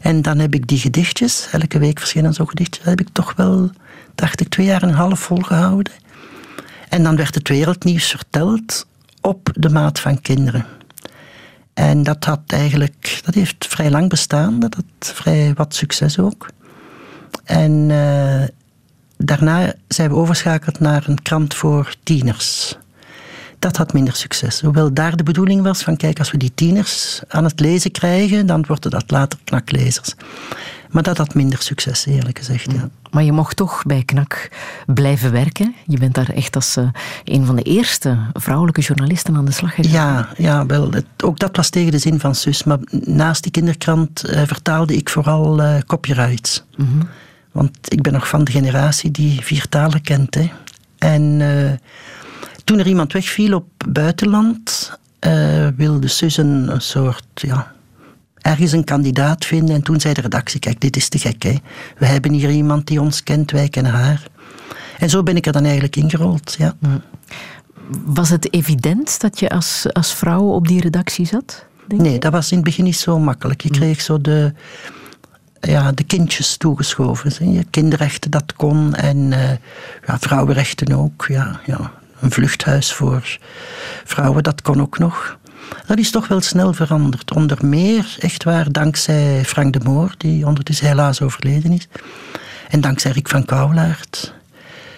En dan heb ik die gedichtjes, elke week verschenen zo'n gedichtjes, dat heb ik toch wel, dacht ik, twee jaar en een half volgehouden. En dan werd het wereldnieuws verteld op de maat van kinderen. En dat had eigenlijk, dat heeft vrij lang bestaan, dat had vrij wat succes ook. En uh, daarna zijn we overschakeld naar een krant voor tieners dat had minder succes. Hoewel daar de bedoeling was van, kijk, als we die tieners aan het lezen krijgen, dan worden dat later knaklezers. Maar dat had minder succes, eerlijk gezegd. Ja. Maar je mocht toch bij KNAK blijven werken. Je bent daar echt als uh, een van de eerste vrouwelijke journalisten aan de slag gegaan. Ja, ja wel, het, ook dat was tegen de zin van zus. Maar naast die kinderkrant uh, vertaalde ik vooral uh, copyrights. Mm -hmm. Want ik ben nog van de generatie die vier talen kent. Hè. En toen er iemand wegviel op buitenland, uh, wilde Susan een soort, ja, ergens een kandidaat vinden. En toen zei de redactie, kijk, dit is te gek, hè. We hebben hier iemand die ons kent, wij kennen haar. En zo ben ik er dan eigenlijk ingerold, ja. Was het evident dat je als, als vrouw op die redactie zat? Nee, dat was in het begin niet zo makkelijk. Je kreeg zo de, ja, de kindjes toegeschoven. Je kinderrechten, dat kon. En uh, ja, vrouwenrechten ook. Ja, ja een vluchthuis voor vrouwen, dat kon ook nog. Dat is toch wel snel veranderd. Onder meer, echt waar, dankzij Frank de Moor, die ondertussen helaas overleden is. En dankzij Rick van Kouwlaert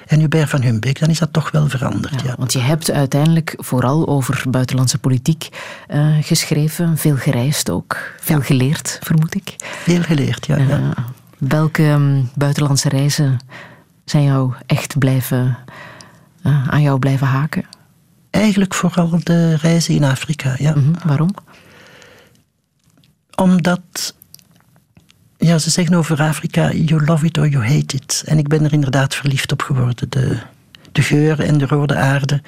en Hubert van Humbeek, dan is dat toch wel veranderd. Ja, ja. Want je hebt uiteindelijk vooral over buitenlandse politiek uh, geschreven, veel gereisd ook, veel ja. geleerd, vermoed ik. Veel geleerd, ja. Uh, welke um, buitenlandse reizen zijn jou echt blijven uh, aan jou blijven haken? Eigenlijk vooral de reizen in Afrika, ja. Mhm, Waarom? Omdat, ja, ze zeggen over Afrika, you love it or you hate it. En ik ben er inderdaad verliefd op geworden. De, de geur en de rode aarde.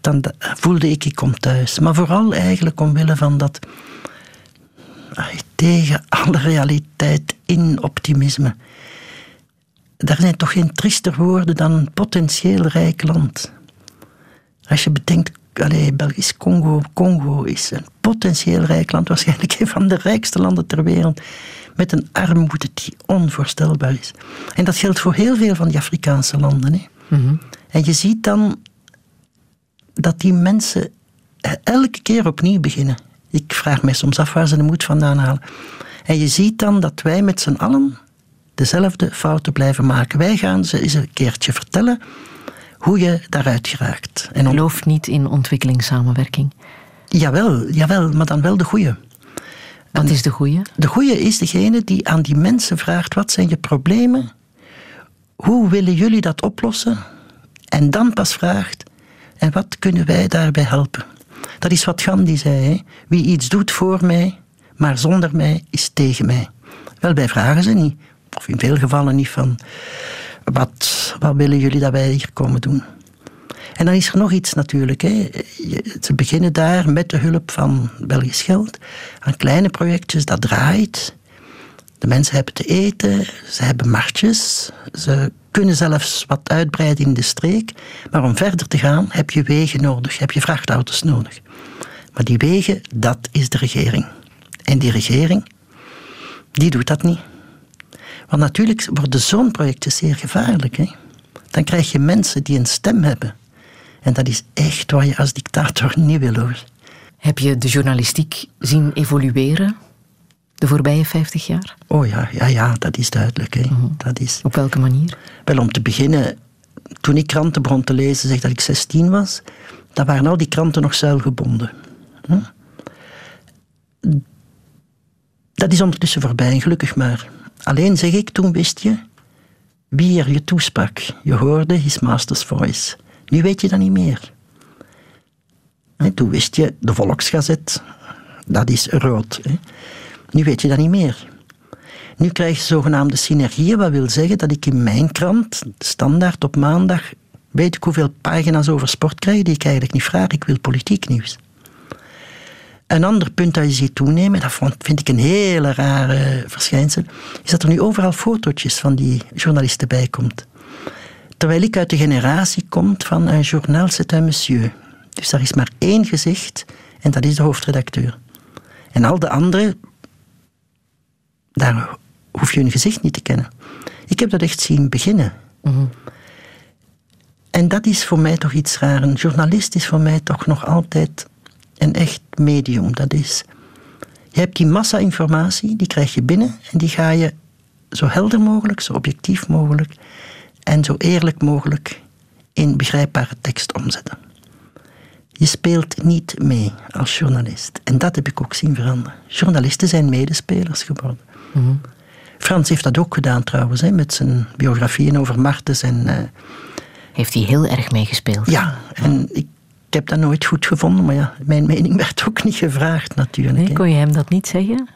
Dan da- voelde ik, ik kom thuis. Maar vooral eigenlijk omwille van dat ai, tegen alle realiteit in optimisme. Daar zijn toch geen triester woorden dan een potentieel rijk land. Als je bedenkt, allee, Belgisch Congo, Congo is een potentieel rijk land, waarschijnlijk een van de rijkste landen ter wereld, met een armoede die onvoorstelbaar is. En dat geldt voor heel veel van die Afrikaanse landen. Hè. En je ziet dan dat die mensen elke keer opnieuw beginnen. Ik vraag mij soms af waar ze de moed vandaan halen. En je ziet dan dat wij met z'n allen dezelfde fouten blijven maken. Wij gaan ze eens een keertje vertellen hoe je daaruit geraakt. En Geloof niet in ontwikkelingssamenwerking. Jawel, jawel, maar dan wel de goede. Wat is de goeie? De goede is degene die aan die mensen vraagt: wat zijn je problemen? Hoe willen jullie dat oplossen? En dan pas vraagt: en wat kunnen wij daarbij helpen? Dat is wat Gandhi zei: hè? wie iets doet voor mij, maar zonder mij is tegen mij. Wel, wij vragen ze niet, of in veel gevallen niet van: wat, wat willen jullie dat wij hier komen doen? En dan is er nog iets natuurlijk. Hè. Ze beginnen daar met de hulp van Belgisch geld aan kleine projectjes, dat draait. De mensen hebben te eten, ze hebben marktjes, ze kunnen zelfs wat uitbreiden in de streek. Maar om verder te gaan heb je wegen nodig, heb je vrachtauto's nodig. Maar die wegen, dat is de regering. En die regering, die doet dat niet. Want natuurlijk worden zo'n projecten zeer gevaarlijk. Hè? Dan krijg je mensen die een stem hebben. En dat is echt wat je als dictator niet wil hoor. Heb je de journalistiek zien evolueren de voorbije 50 jaar? Oh ja, ja, ja, dat is duidelijk. Hè. dat is... Op welke manier? Wel, om te beginnen, toen ik kranten begon te lezen, zeg dat ik 16 was, dan waren al die kranten nog zuilgebonden. Hm? Dat is ondertussen voorbij, gelukkig maar. Alleen zeg ik, toen wist je wie er je toesprak. Je hoorde his master's voice. Nu weet je dat niet meer. Hè, Toen wist je, de Volksgazet, dat is rood. Nu weet je dat niet meer. Nu krijg je zogenaamde synergieën, wat wil zeggen dat ik in mijn krant, standaard op maandag, weet ik hoeveel pagina's over sport krijg die ik eigenlijk niet vraag. Ik wil politiek nieuws. Een ander punt dat je ziet toenemen, dat vind ik een hele rare verschijnsel, is dat er nu overal fotootjes van die journalisten bij komt. Terwijl ik uit de generatie kom van een journal, c'est un monsieur. Dus daar is maar één gezicht en dat is de hoofdredacteur. En al de anderen, daar hoef je hun gezicht niet te kennen. Ik heb dat echt zien beginnen. En dat is voor mij toch iets raar. Een journalist is voor mij toch nog altijd een echt medium. Dat is, je hebt die massa informatie, die krijg je binnen en die ga je zo helder mogelijk, zo objectief mogelijk en zo eerlijk mogelijk in begrijpbare tekst omzetten. Je speelt niet mee als journalist. En dat heb ik ook zien veranderen. Journalisten zijn medespelers geworden. Frans heeft dat ook gedaan trouwens, hè, met zijn biografieën over Martens. En, eh, Heeft hij heel erg meegespeeld? ja, en ik, ik heb dat nooit goed gevonden, maar ja, mijn mening werd ook niet gevraagd natuurlijk. Nee, kon je hem dat niet zeggen?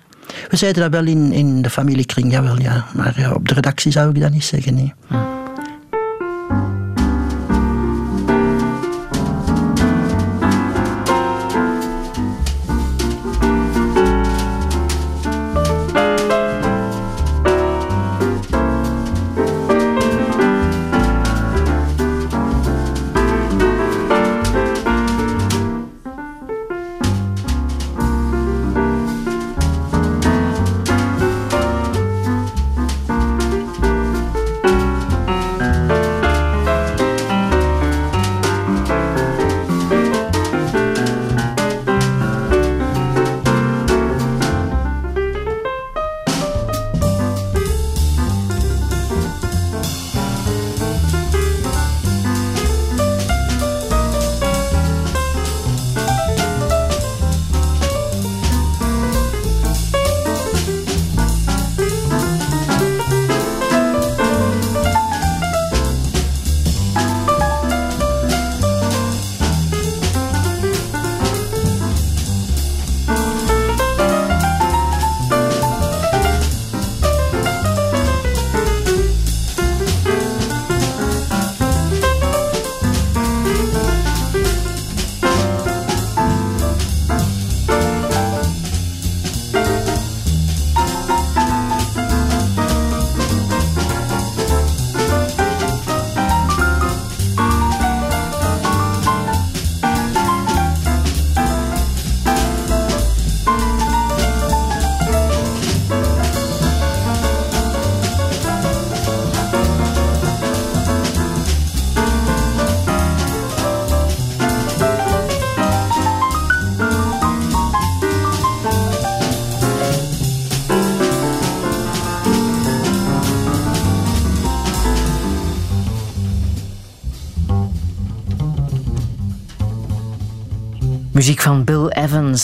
We zeiden dat wel in, in de familiekring, jawel, ja. Maar ja, op de redactie zou ik dat niet zeggen, nee.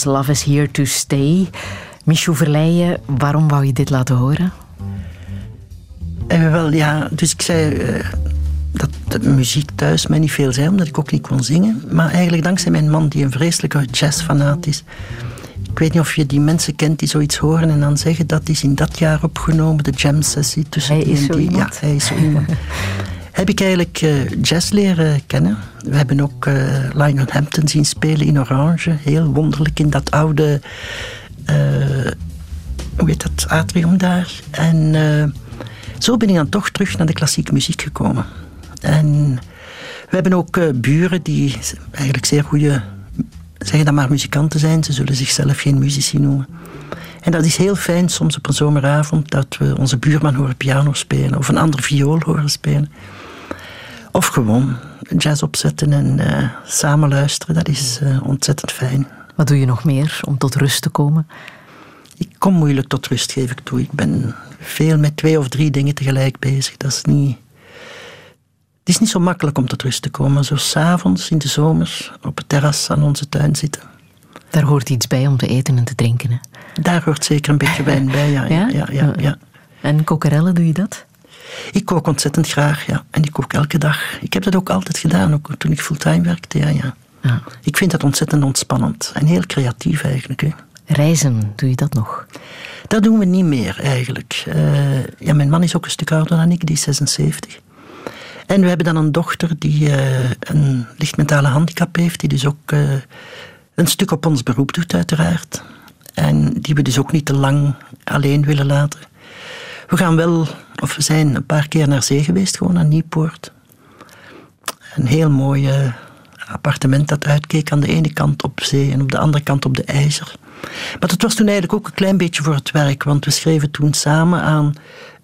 Love is Here to Stay. Michou Verleijen, waarom wou je dit laten horen? Eh, wel, ja, dus ik zei eh, dat de muziek thuis mij niet veel zei, omdat ik ook niet kon zingen. Maar eigenlijk dankzij mijn man, die een vreselijke jazzfanaat is. Ik weet niet of je die mensen kent die zoiets horen en dan zeggen dat is in dat jaar opgenomen, de jam sessie tussen Hij die en zo die. iemand. Ja, hij is zo iemand. Heb ik eigenlijk eh, jazz leren kennen. We hebben ook eh, Lionel Hampton zien spelen in Orange. Heel wonderlijk in dat oude, eh, hoe heet dat, atrium daar. En zo ben ik dan toch terug naar de klassieke muziek gekomen. En we hebben ook buren die eigenlijk zeer goede, zeggen dan maar muzikanten zijn. Ze zullen zichzelf geen muzici noemen. En dat is heel fijn soms op een zomeravond dat we onze buurman horen piano spelen of een ander viool horen spelen. Of gewoon jazz opzetten en eh, samen luisteren. Dat is eh, ontzettend fijn. Wat doe je nog meer om tot rust te komen? Ik kom moeilijk tot rust, geef ik toe. Ik ben veel met twee of drie dingen tegelijk bezig. Dat is niet... Het is niet zo makkelijk om tot rust te komen. Zo s'avonds in de zomer op het terras aan onze tuin zitten. Daar hoort iets bij om te eten en te drinken. Hè? Daar hoort zeker een beetje wijn bij, ja. ja? ja, ja, ja. En kokerellen, doe je dat? Ik kook ontzettend graag, ja. En ik kook elke dag. Ik heb dat ook altijd gedaan, ook toen ik fulltime werkte, ja, ja. Ja. Ik vind dat ontzettend ontspannend. En heel creatief eigenlijk, hè. Reizen, doe je dat nog? Dat doen we niet meer eigenlijk. Eh, ja, mijn man is ook een stuk ouder dan ik, die is 76. En we hebben dan een dochter die eh, een lichtmentale handicap heeft, die dus ook eh, een stuk op ons beroep doet, uiteraard. En die we dus ook niet te lang alleen willen laten. We gaan wel, of we zijn een paar keer naar zee geweest, gewoon naar Nieuwpoort. Een heel mooi appartement dat uitkeek aan de ene kant op zee en op de andere kant op de IJzer. Maar dat was toen eigenlijk ook een klein beetje voor het werk, want we schreven toen samen aan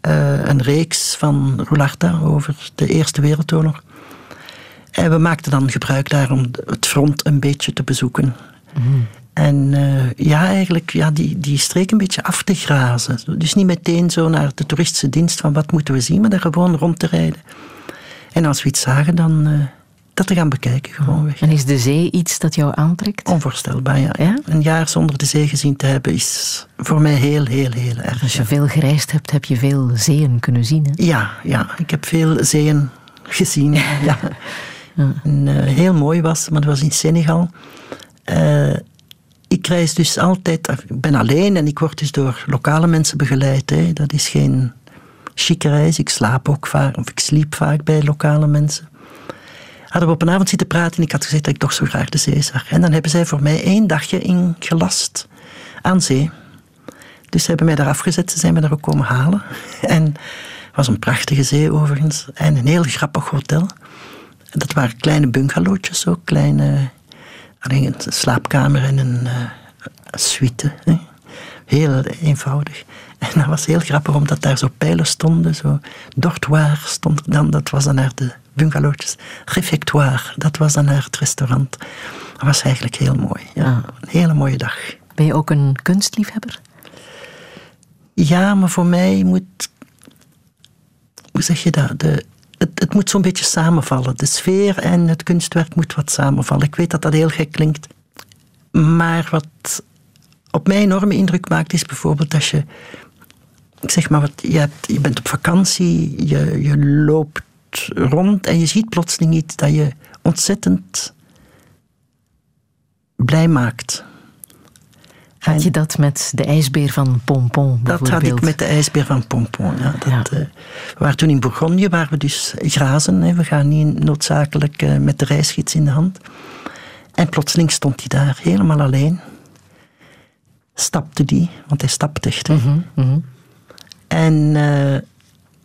eh, een reeks van Roularda over de Eerste Wereldoorlog. En we maakten dan gebruik daar om het front een beetje te bezoeken. En eh, ja, eigenlijk ja, die, die streek een beetje af te grazen. Dus niet meteen zo naar de toeristische dienst van wat moeten we zien, maar daar gewoon rond te rijden. En als we iets zagen, dan eh, dat te gaan bekijken gewoonweg. En is de zee iets dat jou aantrekt? Onvoorstelbaar, ja. Ja? Een jaar zonder de zee gezien te hebben is voor mij heel, heel, heel erg. Als je veel gereisd hebt, heb je veel zeeën kunnen zien. Hè? Ja, ja, ik heb veel zeeën gezien. ja. En, eh, heel mooi was, maar dat was in Senegal. Ik reis dus altijd, ik ben alleen en ik word dus door lokale mensen begeleid. Hè. Dat is geen chique reis. Ik slaap ook vaak, of ik sliep vaak bij lokale mensen. Hadden we op een avond zitten praten en ik had gezegd dat ik toch zo graag de zee zag. En dan hebben zij voor mij één dagje ingelast aan zee. Dus ze hebben mij daar afgezet, ze zijn me daar ook komen halen. En het was een prachtige zee overigens. En een heel grappig hotel. Dat waren kleine bungalowtjes ook, kleine... Alleen een slaapkamer en een uh, suite. Hè. Heel eenvoudig. En dat was heel grappig, omdat daar zo pijlen stonden. Zo dortoir stond er dan, dat was dan naar de bungalowtjes. Refectoire, dat was dan naar het restaurant. Dat was eigenlijk heel mooi. Ja. Ah. Een hele mooie dag. Ben je ook een kunstliefhebber? Ja, maar voor mij moet. Hoe zeg je dat? De, het, het moet zo'n beetje samenvallen. De sfeer en het kunstwerk moet wat samenvallen. Ik weet dat dat heel gek klinkt. Maar wat op mij enorme indruk maakt, is bijvoorbeeld als je. Zeg maar wat, je, je bent op vakantie, je, je loopt rond en je ziet plotseling iets dat je ontzettend blij maakt. Had je dat met de ijsbeer van Pompon Dat had ik met de ijsbeer van Pompon. Ja, dat, Ja. eh, we waren toen in Bourgogne, waar we dus grazen. Hè. We gaan niet noodzakelijk eh, met de reisgids in de hand. En plotseling stond hij daar, helemaal alleen. Stapte die, want hij stapt echt. hè. En eh,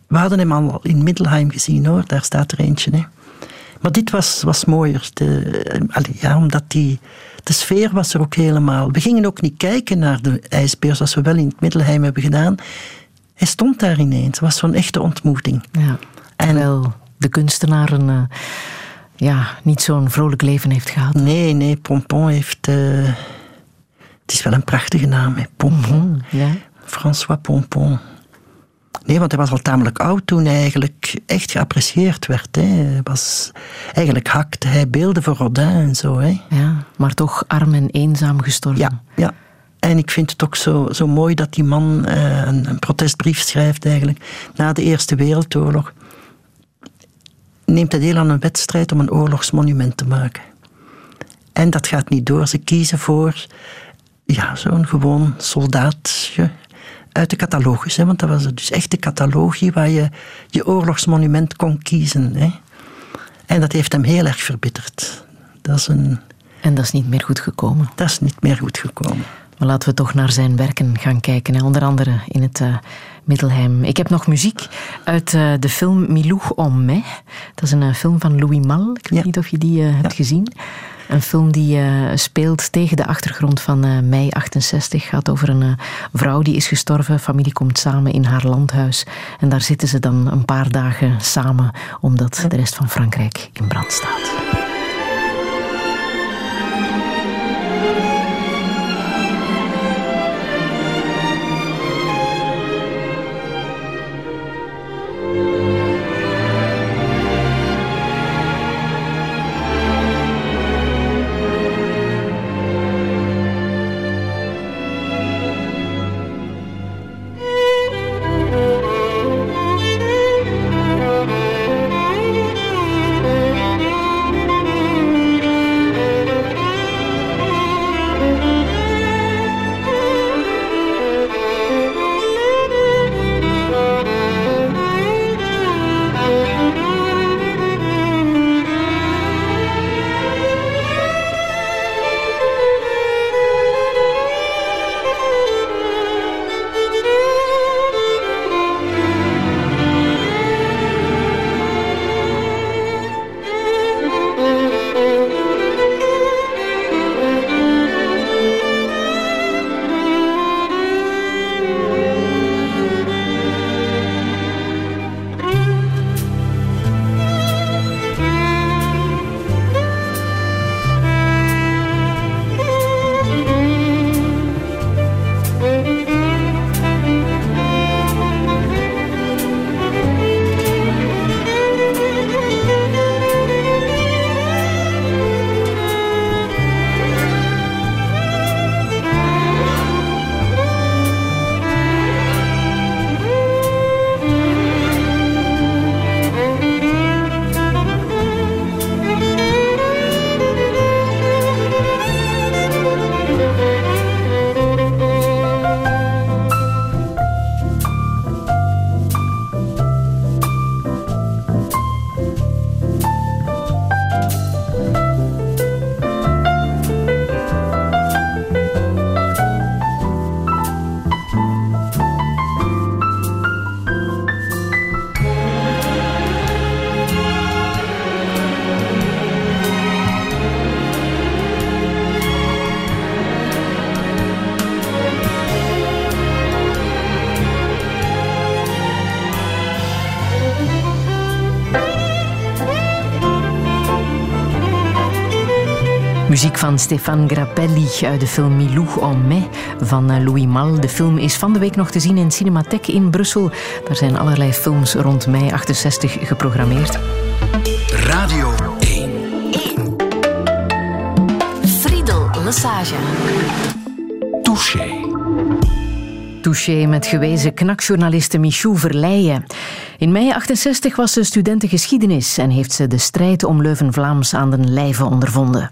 we hadden hem al in Middelheim gezien hoor, daar staat er eentje. Hè. Maar dit was, was mooier. De, ja, omdat die, de sfeer was er ook helemaal. We gingen ook niet kijken naar de ijsbeer zoals we wel in het Middelheim hebben gedaan. Hij stond daar ineens. Het was zo'n echte ontmoeting. Ja. En- Terwijl de kunstenaar een, eh, ja, niet zo'n vrolijk leven heeft gehad. Nee, nee, Pompon heeft... eh, het is wel een prachtige naam, hè. Pompon. Ja. François Pompon. Nee, want hij was al tamelijk oud toen hij eigenlijk echt geapprecieerd werd. Hè. Hij was, eigenlijk hakte hij beelden voor Rodin en zo. Hè. Ja, maar toch arm en eenzaam gestorven. Ja, ja. En ik vind het ook zo, zo mooi dat die man eh, een, een protestbrief schrijft eigenlijk. Na de Eerste Wereldoorlog neemt hij deel aan een wedstrijd om een oorlogsmonument te maken. En dat gaat niet door. Ze kiezen voor ja, zo'n gewoon soldaatje uit de catalogus. Hè, want dat was dus echt de catalogie waar je je oorlogsmonument kon kiezen. Hè. En dat heeft hem heel erg verbitterd. Dat is een, En dat is niet meer goed gekomen. dat is niet meer goed gekomen. Maar laten we toch naar zijn werken gaan kijken. Hè. Onder andere in het eh, Middelheim. Ik heb nog muziek uit eh, de film Milou en mai. Dat is een eh, film van Louis Mal. Ik weet Ja. niet of je die hebt gezien. Een film die eh, speelt tegen de achtergrond van eh, mei 68. Gaat over een eh, vrouw die is gestorven. Familie komt samen in haar landhuis. En daar zitten ze dan een paar dagen samen. Omdat de rest van Frankrijk in brand staat. Muziek van Stefan Grappelli uit de film Milou en mai van eh, Louis Mal. De film is van de week nog te zien in Cinematheek in Brussel. Daar zijn allerlei films rond mei 68 geprogrammeerd. Radio 1. Friedel Lassage. Touché. Touché met gewezen knakjournaliste Michou Verleijen. In mei 68 was ze studentengeschiedenis en heeft ze de strijd om Leuven-Vlaams aan den lijve ondervonden.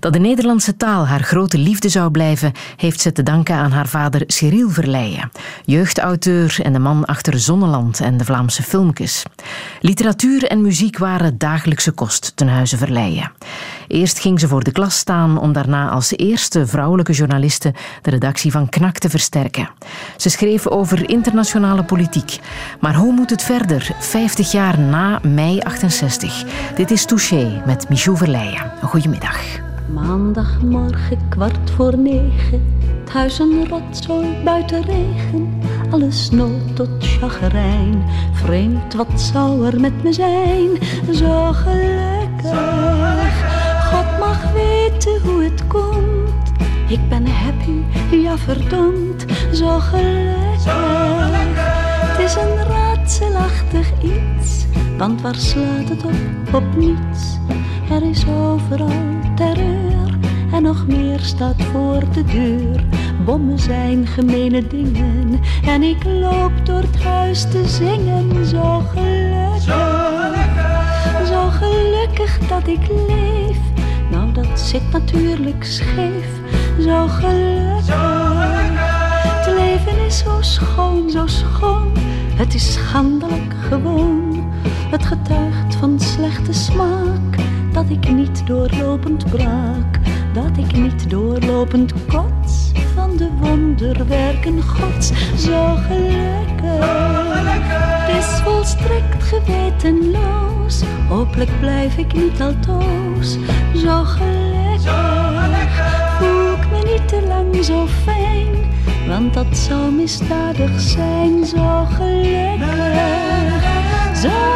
Dat de Nederlandse taal haar grote liefde zou blijven, heeft ze te danken aan haar vader Cyril Verleijen, jeugdauteur en de man achter Zonneland en de Vlaamse filmpjes. Literatuur en muziek waren dagelijkse kost ten huize Verleijen. Eerst ging ze voor de klas staan om daarna als eerste vrouwelijke journaliste de redactie van Knak te versterken. Ze schreef over internationale politiek. Maar hoe moet het verder, 50 jaar na mei 68? Dit is Touché met Michou Verleijen. Goedemiddag. Maandagmorgen kwart voor negen. Het huis een rotzooi buiten regen. Alles nood tot chagrijn. Vreemd, wat zou er met me zijn? Zo gelukkig. God mag weten hoe het komt. Ik ben happy, ja verdomd. Zo gelukkig. Het is een raadselachtig iets, want waar slaat het op? Op niets. Er is overal terreur en nog meer staat voor de deur. Bommen zijn gemene dingen en ik loop door het huis te zingen. Zo gelukkig, zo gelukkig dat ik leef. Nou, dat zit natuurlijk scheef. Zo gelukkig, het leven is zo schoon, zo schoon. Het is schandelijk gewoon. Het getuigt van slechte smaak dat ik niet doorlopend braak, dat ik niet doorlopend kots van de wonderwerken Gods. Zo gelukkig, het is volstrekt gewetenloos. Hopelijk blijf ik niet altoos. Zo gelukkig, voel ik me niet te lang zo fijn, want dat zou misdadig zijn. Zo gelukkig, zo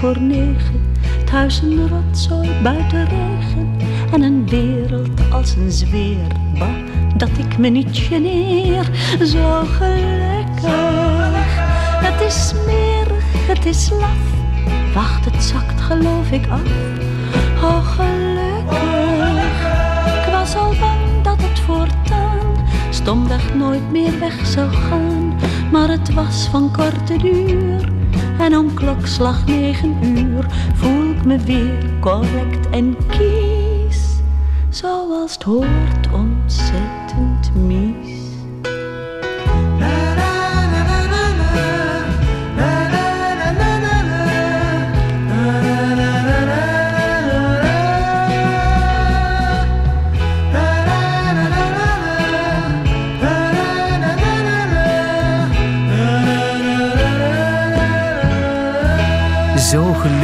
voor negen. Het huis een rotzooi buiten regen. En een wereld als een zweer. Bah, dat ik me niet geneer. Zo gelukkig. Het is smerig, het is laf. Wacht, het zakt geloof ik af. Oh gelukkig. Ik was al bang dat het voortaan stomweg nooit meer weg zou gaan. Maar het was van korte duur. En om klokslag negen uur voel ik me weer correct en kies. Zoals het hoort ontzettend mies.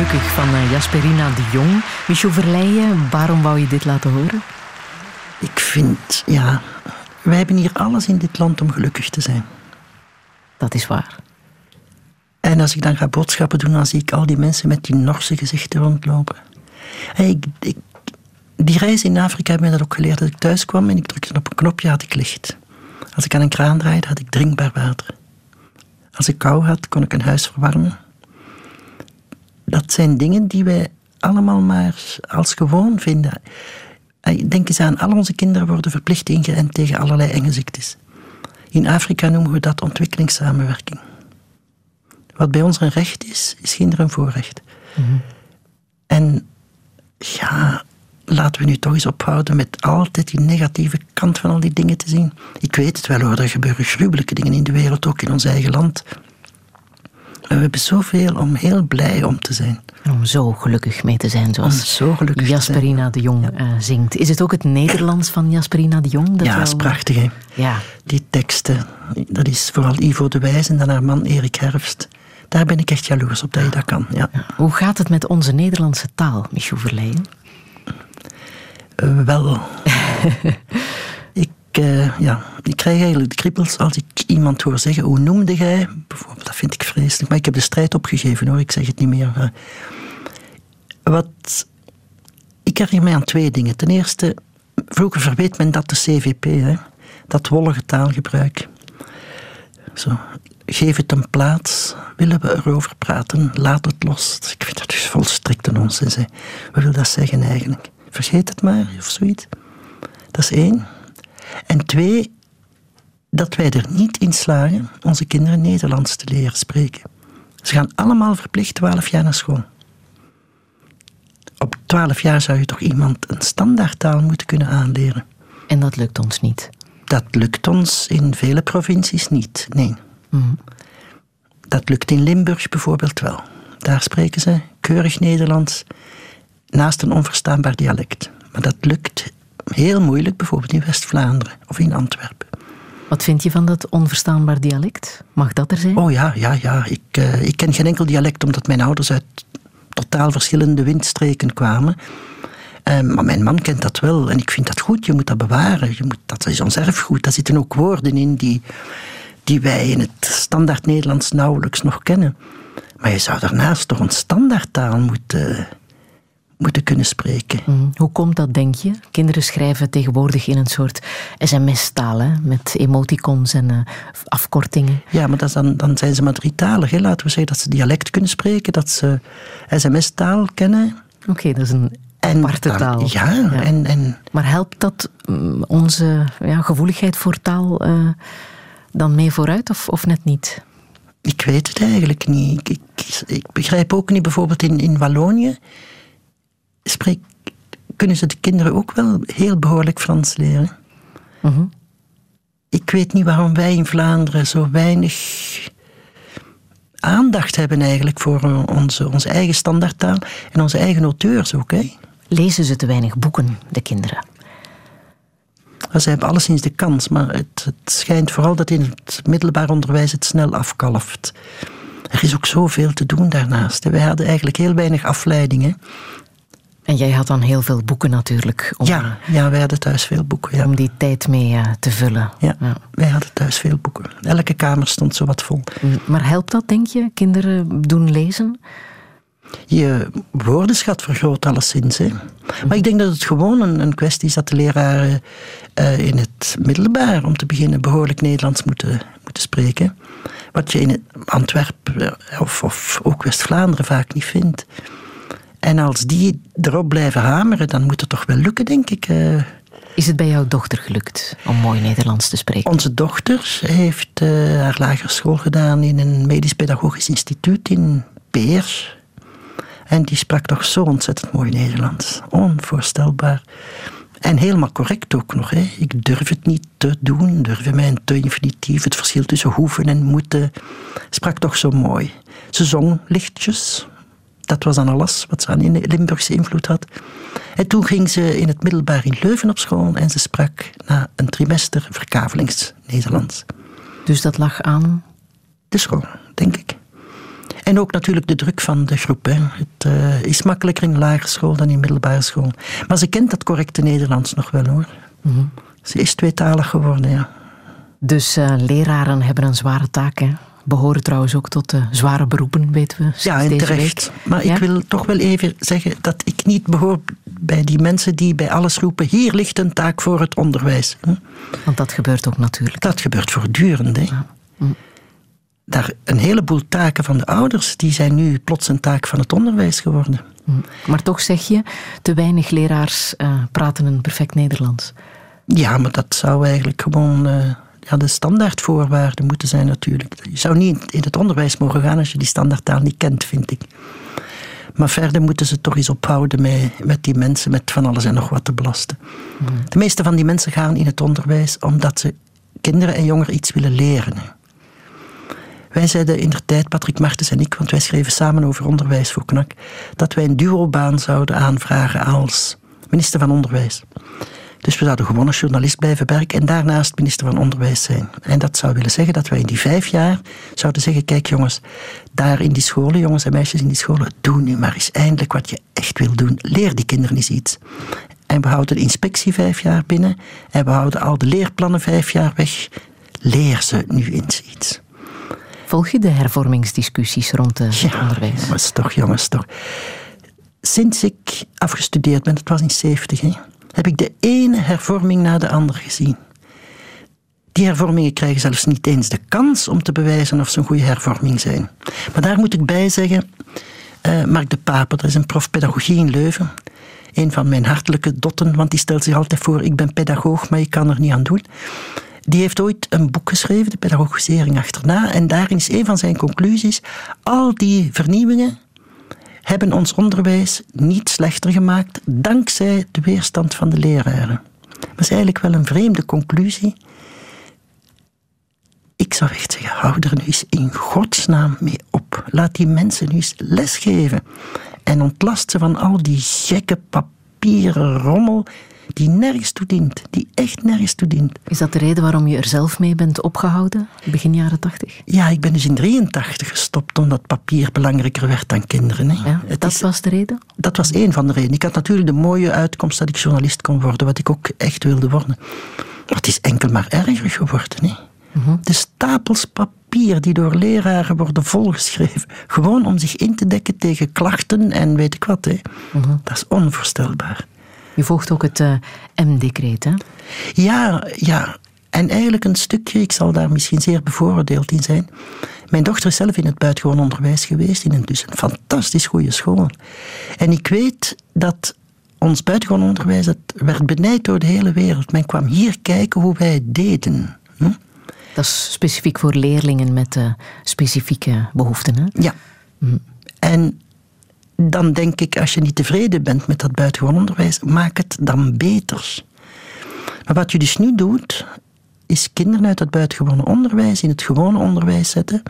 Gelukkig van eh, Jasperina de Jong. Michel Verleijen, waarom wou je dit laten horen? Ik vind, ja, wij hebben hier alles in dit land om gelukkig te zijn. Dat is waar. En als ik dan ga boodschappen doen, dan zie ik al die mensen met die Norse gezichten rondlopen. En ik, ik, die reis in Afrika heeft mij dat ook geleerd. Dat ik thuis kwam en ik drukte op een knopje, had ik licht. Als ik aan een kraan draaide, had ik drinkbaar water. Als ik kou had, kon ik een huis verwarmen. Dat zijn dingen die wij allemaal maar als gewoon vinden. Denk eens aan, al onze kinderen worden verplicht ingeënt tegen allerlei enge ziektes. In Afrika noemen we dat ontwikkelingssamenwerking. Wat bij ons een recht is, is ginder een voorrecht. En ja, laten we nu toch eens ophouden met altijd die negatieve kant van al die dingen te zien. Ik weet het wel hoor, er gebeuren gruwelijke dingen in de wereld, ook in ons eigen land. We hebben zoveel om heel blij om te zijn. Om zo gelukkig mee te zijn, zoals zo. Jasperina de Jong eh, zingt. Is het ook het Nederlands van Jasperina de Jong? Dat Ja, dat is prachtig hè. Ja, Die teksten, dat is vooral Ivo de Wijs en dan haar man Erik Herfst. Daar ben ik echt jaloers op dat je dat kan. Ja. Hoe gaat het met onze Nederlandse taal, Michel Verleijen? Eh, wel. ik, eh, ja, ik krijg eigenlijk de kriebels als ik iemand hoor zeggen, hoe noemde jij? Bijvoorbeeld, dat vind ik vreselijk. Maar ik heb de strijd opgegeven hoor, ik zeg het niet meer. Maar wat, ik herinner mij aan twee dingen. Ten eerste, vroeger verweet men dat de CVP, hè, dat wollige taalgebruik. Zo, geef het een plaats, willen we erover praten, laat het los. Ik vind dat dus volstrekt een. Hè. Wat wil dat zeggen eigenlijk? Vergeet het maar, of zoiets. Dat is één. En twee, dat wij er niet in slagen onze kinderen Nederlands te leren spreken. Ze gaan allemaal verplicht 12 jaar naar school. Op 12 jaar zou je toch iemand een standaardtaal moeten kunnen aanleren. En dat lukt ons niet. Dat lukt ons in vele provincies niet, nee. Mhm. Dat lukt in Limburg bijvoorbeeld wel. Daar spreken ze keurig Nederlands, naast een onverstaanbaar dialect. Maar dat lukt heel moeilijk bijvoorbeeld in West-Vlaanderen of in Antwerpen. Wat vind je van dat onverstaanbaar dialect? Mag dat er zijn? Oh ja, ja, ja. Ik, eh, ik ken geen enkel dialect omdat mijn ouders uit totaal verschillende windstreken kwamen. Uh, maar mijn man kent dat wel en ik vind dat goed. Je moet dat bewaren. Je moet, dat is ons erfgoed. Daar zitten ook woorden in die, die wij in het standaard Nederlands nauwelijks nog kennen. Maar je zou daarnaast toch een standaardtaal moeten moeten kunnen spreken. Mhm. Hoe komt dat, denk je? Kinderen schrijven tegenwoordig in een soort sms-taal, met emoticons en uh, afkortingen. Ja, maar dat dan, dan zijn ze maar drietalig. Hè. Laten we zeggen dat ze dialect kunnen spreken, dat ze sms-taal kennen. Oké, dat is een aparte taal. Ja, ja, En, en... Maar helpt dat mm, onze ja, gevoeligheid voor taal uh, dan mee vooruit of, of net niet? Ik weet het eigenlijk niet. Ik, ik, ik begrijp ook niet, bijvoorbeeld in, in Wallonië spreek, kunnen ze de kinderen ook wel heel behoorlijk Frans leren. Mhm. Ik weet niet waarom wij in Vlaanderen zo weinig aandacht hebben eigenlijk voor onze, onze eigen standaardtaal en onze eigen auteurs ook. Hè. Lezen ze te weinig boeken, de kinderen? Ze hebben alleszins de kans, maar het, het schijnt vooral dat in het middelbaar onderwijs het snel afkalft. Er is ook zoveel te doen daarnaast. Wij hadden eigenlijk heel weinig afleidingen. En jij had dan heel veel boeken natuurlijk. Om, ja, ja, wij hadden thuis veel boeken. Ja. Om die tijd mee uh, te vullen. Ja, ja, wij hadden thuis veel boeken. Elke kamer stond zo wat vol. Maar helpt dat, denk je, kinderen doen lezen? Je woordenschat vergroot alleszins. Hè. Maar ik denk dat het gewoon een, een kwestie is dat de leraren uh, in het middelbaar, om te beginnen, behoorlijk Nederlands moeten, moeten spreken. Wat je in Antwerpen of, of ook West-Vlaanderen vaak niet vindt. En als die erop blijven hameren, dan moet het toch wel lukken, denk ik. Eh. Is het bij jouw dochter gelukt om mooi Nederlands te spreken? Onze dochter heeft uh, haar lagere school gedaan in een medisch-pedagogisch instituut in Peers. En die sprak toch zo ontzettend mooi Nederlands. Onvoorstelbaar. En helemaal correct ook nog. Hè. Ik durf het niet te doen, durf mijn te infinitief. Het verschil tussen hoeven en moeten. Sprak toch zo mooi. Ze zong lichtjes, dat was dan alles wat ze aan Limburgse invloed had. En toen ging ze in het middelbaar in Leuven op school en ze sprak na een trimester verkavelings-Nederlands. Dus dat lag aan? De school, denk ik. En ook natuurlijk de druk van de groep. Hè. Het uh, is makkelijker in lagere school dan in middelbare school. Maar ze kent dat correcte Nederlands nog wel hoor. Mhm. Ze is tweetalig geworden, ja. Dus uh, leraren hebben een zware taak, hè? Behoren trouwens ook tot de zware beroepen, weten we. Ja, en terecht. Maar ik wil toch wel even zeggen dat ik niet behoor bij die mensen die bij alles roepen: hier ligt een taak voor het onderwijs. Want dat gebeurt ook natuurlijk. Dat gebeurt voortdurend. Hè. Hm. Daar, een heleboel taken van de ouders die zijn nu plots een taak van het onderwijs geworden. Hm. Maar toch zeg je, te weinig leraars uh, praten een perfect Nederlands. Ja, maar dat zou eigenlijk gewoon. Uh, ja, de standaardvoorwaarden moeten zijn natuurlijk. Je zou niet in het onderwijs mogen gaan als je die standaardtaal niet kent, vind ik. Maar verder moeten ze toch eens ophouden met, met die mensen met van alles en nog wat te belasten. Hmm. De meeste van die mensen gaan in het onderwijs omdat ze kinderen en jongeren iets willen leren. Wij zeiden in de tijd, Patrick Martens en ik, want wij schreven samen over onderwijs voor KNAK, dat wij een duobaan zouden aanvragen als minister van Onderwijs. Dus we zouden gewoon als journalist blijven werken en daarnaast minister van Onderwijs zijn. En dat zou willen zeggen dat wij in die vijf jaar zouden zeggen: kijk jongens, daar in die scholen, jongens en meisjes in die scholen, doe nu maar eens eindelijk wat je echt wil doen. Leer die kinderen eens iets. En we houden de inspectie vijf jaar binnen en we houden al de leerplannen vijf jaar weg. Leer ze nu eens iets. Volg je de hervormingsdiscussies rond het ja, onderwijs? Jongens, toch, jongens, toch. Sinds ik afgestudeerd ben, dat was in 70, hè, heb ik de ene hervorming na de andere gezien. Die hervormingen krijgen zelfs niet eens de kans om te bewijzen of ze een goede hervorming zijn. Maar daar moet ik bij zeggen, uh, Mark de Paper, dat is een prof pedagogie in Leuven. Een van mijn hartelijke dotten, want die stelt zich altijd voor, ik ben pedagoog, maar ik kan er niet aan doen. Die heeft ooit een boek geschreven, De Pedagogisering Achterna. En daarin is een van zijn conclusies: al die vernieuwingen hebben ons onderwijs niet slechter gemaakt dankzij de weerstand van de leraren. Dat is eigenlijk wel een vreemde conclusie. Ik zou echt zeggen, hou er nu eens in godsnaam mee op. Laat die mensen nu eens lesgeven. En ontlast ze van al die gekke papieren rommel die nergens toe dient, die echt nergens toe dient. Is dat de reden waarom je er zelf mee bent opgehouden, begin jaren tachtig? Ja, ik ben dus in 83 gestopt omdat papier belangrijker werd dan kinderen. Hè. Ja, dat was de reden? Dat was één van de redenen. Ik had natuurlijk de mooie uitkomst dat ik journalist kon worden, wat ik ook echt wilde worden. Maar het is enkel maar erger geworden. Hè. Mhm. De stapels papier die door leraren worden volgeschreven, gewoon om zich in te dekken tegen klachten en weet ik wat. Hè. Mhm. Dat is onvoorstelbaar. Je volgt ook het uh, M-decreet, hè? Ja, ja. En eigenlijk een stukje, ik zal daar misschien zeer bevooroordeeld in zijn. Mijn dochter is zelf in het buitengewoon onderwijs geweest, in een, dus een fantastisch goede school. En ik weet dat ons buitengewoon onderwijs, dat werd benijd door de hele wereld. Men kwam hier kijken hoe wij het deden. Hm? Dat is specifiek voor leerlingen met uh, specifieke behoeften, hè? Ja. Hm. En dan denk ik, als je niet tevreden bent met dat buitengewoon onderwijs, maak het dan beter. Maar wat je dus nu doet, is kinderen uit het buitengewone onderwijs in het gewone onderwijs zetten.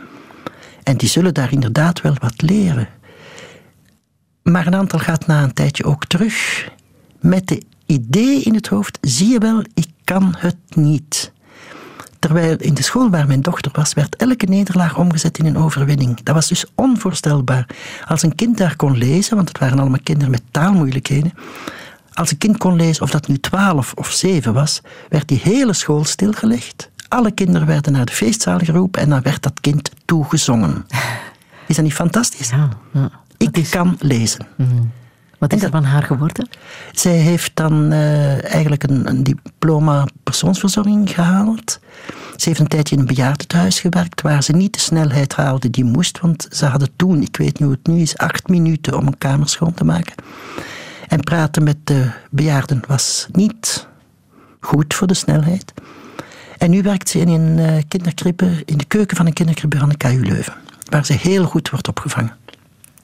En die zullen daar inderdaad wel wat leren. Maar een aantal gaat na een tijdje ook terug met de idee in het hoofd: zie je wel, ik kan het niet. Terwijl in de school waar mijn dochter was, werd elke nederlaag omgezet in een overwinning. Dat was dus onvoorstelbaar. Als een kind daar kon lezen, want het waren allemaal kinderen met taalmoeilijkheden. Als een kind kon lezen, of dat nu twaalf of zeven was, werd die hele school stilgelegd. Alle kinderen werden naar de feestzaal geroepen en dan werd dat kind toegezongen. Is dat niet fantastisch? Ja, ja. Ik kan lezen. Mm. Wat is er van haar geworden? Zij heeft dan uh, eigenlijk een, een, diploma persoonsverzorging gehaald. Ze heeft een tijdje in een bejaardentehuis gewerkt, waar ze niet de snelheid haalde die moest, want ze hadden toen, ik weet niet hoe het nu is, acht minuten om een kamer schoon te maken. En praten met de bejaarden was niet goed voor de snelheid. En nu werkt ze in een uh, kinderkrippe, in de keuken van een kinderkrippe van de KU Leuven, waar ze heel goed wordt opgevangen.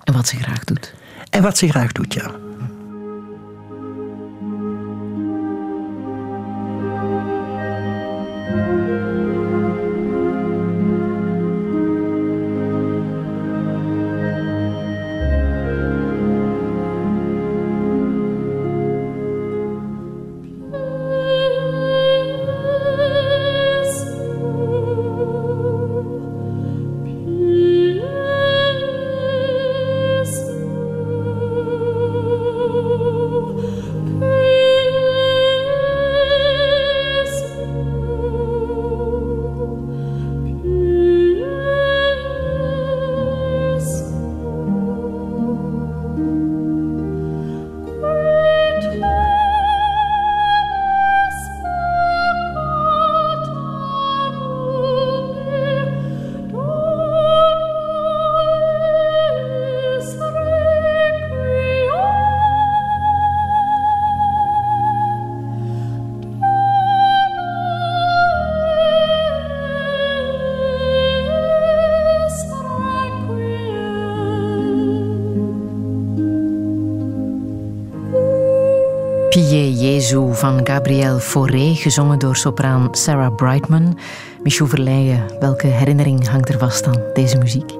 En wat ze graag doet. En wat ze graag doet, ja. Gezongen door sopraan Sarah Brightman. Michou Verleijen, welke herinnering hangt er vast aan deze muziek?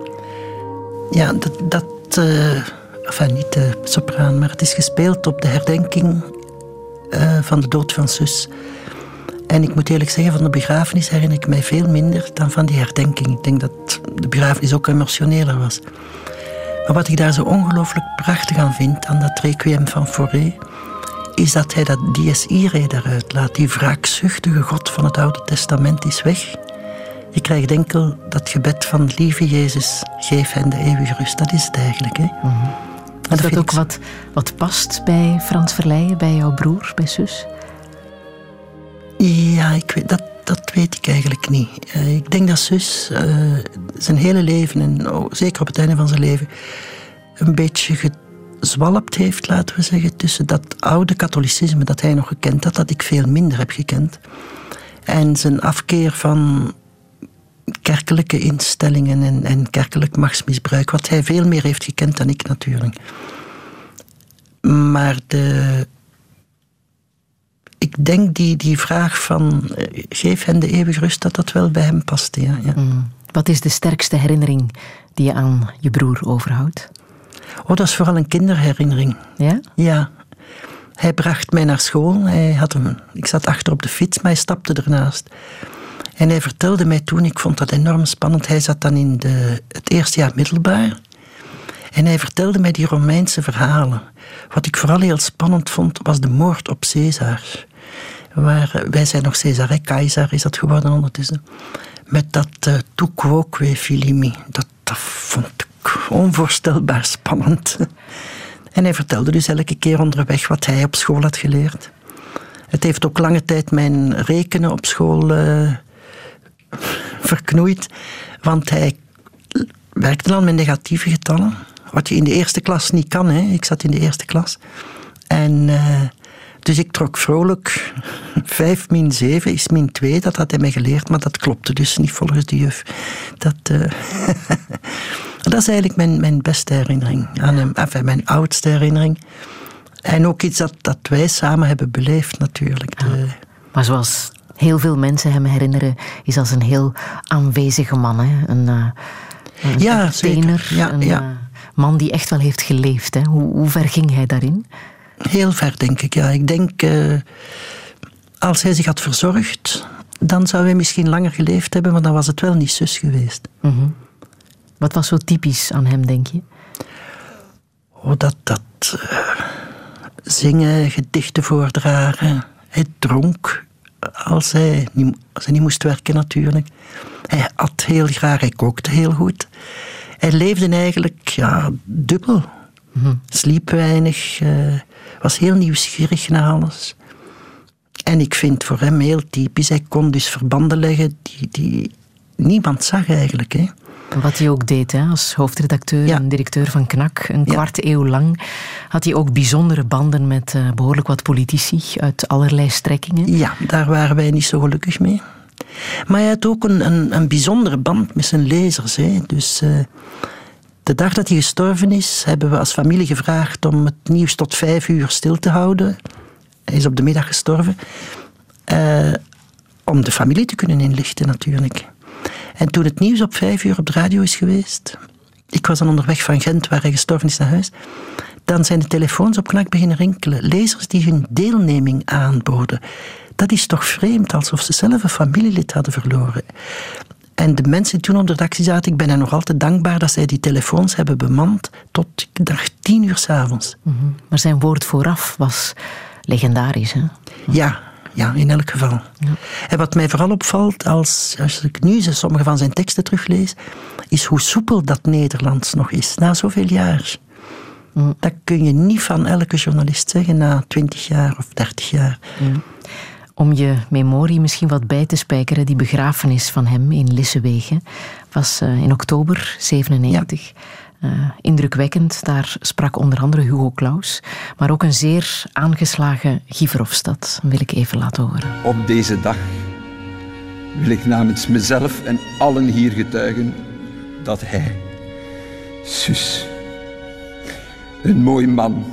Ja, dat... dat uh, enfin, niet de sopraan, maar het is gespeeld op de herdenking uh, van de dood van zus. En ik moet eerlijk zeggen, van de begrafenis herinner ik mij veel minder dan van die herdenking. Ik denk dat de begrafenis ook emotioneler was. Maar wat ik daar zo ongelooflijk prachtig aan vind, aan dat requiem van Fauré is dat hij dat DSI-re daaruit laat. Die wraakzuchtige God van het Oude Testament is weg. Je krijgt enkel dat gebed van lieve Jezus, geef hen de eeuwige rust. Dat is het eigenlijk. Hè? Mm Is dat, ook wat, wat past bij Frans Verleijen, bij jouw broer, bij zus? Ja, ik weet, dat, dat weet ik eigenlijk niet. Uh, ik denk dat zus uh, zijn hele leven, en oh, zeker op het einde van zijn leven, een beetje zwalpt heeft, laten we zeggen, tussen dat oude katholicisme dat hij nog gekend had, dat ik veel minder heb gekend, en zijn afkeer van kerkelijke instellingen en, en kerkelijk machtsmisbruik, wat hij veel meer heeft gekend dan ik natuurlijk. Maar de, ik denk die, die vraag van eh, geef hen de eeuwige rust, dat dat wel bij hem past. Ja, ja. Mm. Wat is de sterkste herinnering die je aan je broer overhoudt? Oh, dat is vooral een kinderherinnering. Ja? Ja. Hij bracht mij naar school. Hij had een, ik zat achter op de fiets, maar hij stapte ernaast. En hij vertelde mij toen, ik vond dat enorm spannend. Hij zat dan in de, het eerste jaar middelbaar. En hij vertelde mij die Romeinse verhalen. Wat ik vooral heel spannend vond, was de moord op Caesar. Waar, wij zijn nog Caesar, hè? Keizer is dat geworden ondertussen. Met dat uh, tu quoque filimi. Dat, dat vond ik onvoorstelbaar spannend. En hij vertelde dus elke keer onderweg wat hij op school had geleerd. Het heeft ook lange tijd mijn rekenen op school uh, verknoeid. Want hij werkte dan met negatieve getallen. Wat je in de eerste klas niet kan. Hè. Ik zat in de eerste klas. En uh, dus ik trok vrolijk 5 min 7 is min 2. Dat had hij mij geleerd, maar dat klopte dus niet volgens de juf. Dat, uh, dat is eigenlijk mijn, mijn beste herinnering aan hem. Enfin, mijn oudste herinnering. En ook iets dat, dat wij samen hebben beleefd natuurlijk. De... Maar zoals heel veel mensen hem herinneren, is als een heel aanwezige man. Hè? Een, uh, een ja, entertainer, ja, een ja. Uh, man die echt wel heeft geleefd. Hè? Hoe, hoe ver ging hij daarin? Heel ver, denk ik. Ja. Ik denk, uh, als hij zich had verzorgd, dan zou hij misschien langer geleefd hebben, maar dan was het wel niet zus geweest. Mm -hmm. Wat was zo typisch aan hem, denk je? Oh, dat, dat uh, zingen, gedichten voordragen. Hij dronk als hij, niet, als hij niet moest werken natuurlijk. Hij at heel graag, hij kookte heel goed. Hij leefde eigenlijk ja, dubbel. Mm -hmm. Sliep weinig, uh, was heel nieuwsgierig naar alles. En ik vind voor hem heel typisch, hij kon dus verbanden leggen die, die niemand zag eigenlijk. Hè. Wat hij ook deed hè, als hoofdredacteur ja. en directeur van KNAK, een kwart ja. eeuw lang, had hij ook bijzondere banden met uh, behoorlijk wat politici uit allerlei strekkingen. Ja, daar waren wij niet zo gelukkig mee. Maar hij had ook een, een, een bijzondere band met zijn lezers. Hè. Dus uh, de dag dat hij gestorven is, hebben we als familie gevraagd om het nieuws tot vijf uur stil te houden. Hij is op de middag gestorven. Uh, om de familie te kunnen inlichten natuurlijk. En toen het nieuws op vijf uur op de radio is geweest, ik was dan onderweg van Gent, waar hij gestorven is, naar huis, dan zijn de telefoons op knak beginnen rinkelen. Lezers die hun deelneming aanboden. Dat is toch vreemd, alsof ze zelf een familielid hadden verloren. En de mensen die toen op de redactie zaten, ik ben hen nog altijd dankbaar dat zij die telefoons hebben bemand tot, ik dacht, tien uur s'avonds. Mm -hmm. Maar zijn woord vooraf was legendarisch, hè? Ja, ja, in elk geval. Ja. En wat mij vooral opvalt, als, als ik nu sommige van zijn teksten teruglees, is hoe soepel dat Nederlands nog is, na zoveel jaar. Mm. Dat kun je niet van elke journalist zeggen na twintig jaar of dertig jaar. Mm. Om je memorie misschien wat bij te spijkeren, die begrafenis van hem in Lissewegen was uh, in oktober 97. Ja. Uh, indrukwekkend. Daar sprak onder andere Hugo Claus, maar ook een zeer aangeslagen Guy Verhofstadt. wil ik even laten horen. Op deze dag wil ik namens mezelf en allen hier getuigen dat hij, zus, een mooi man,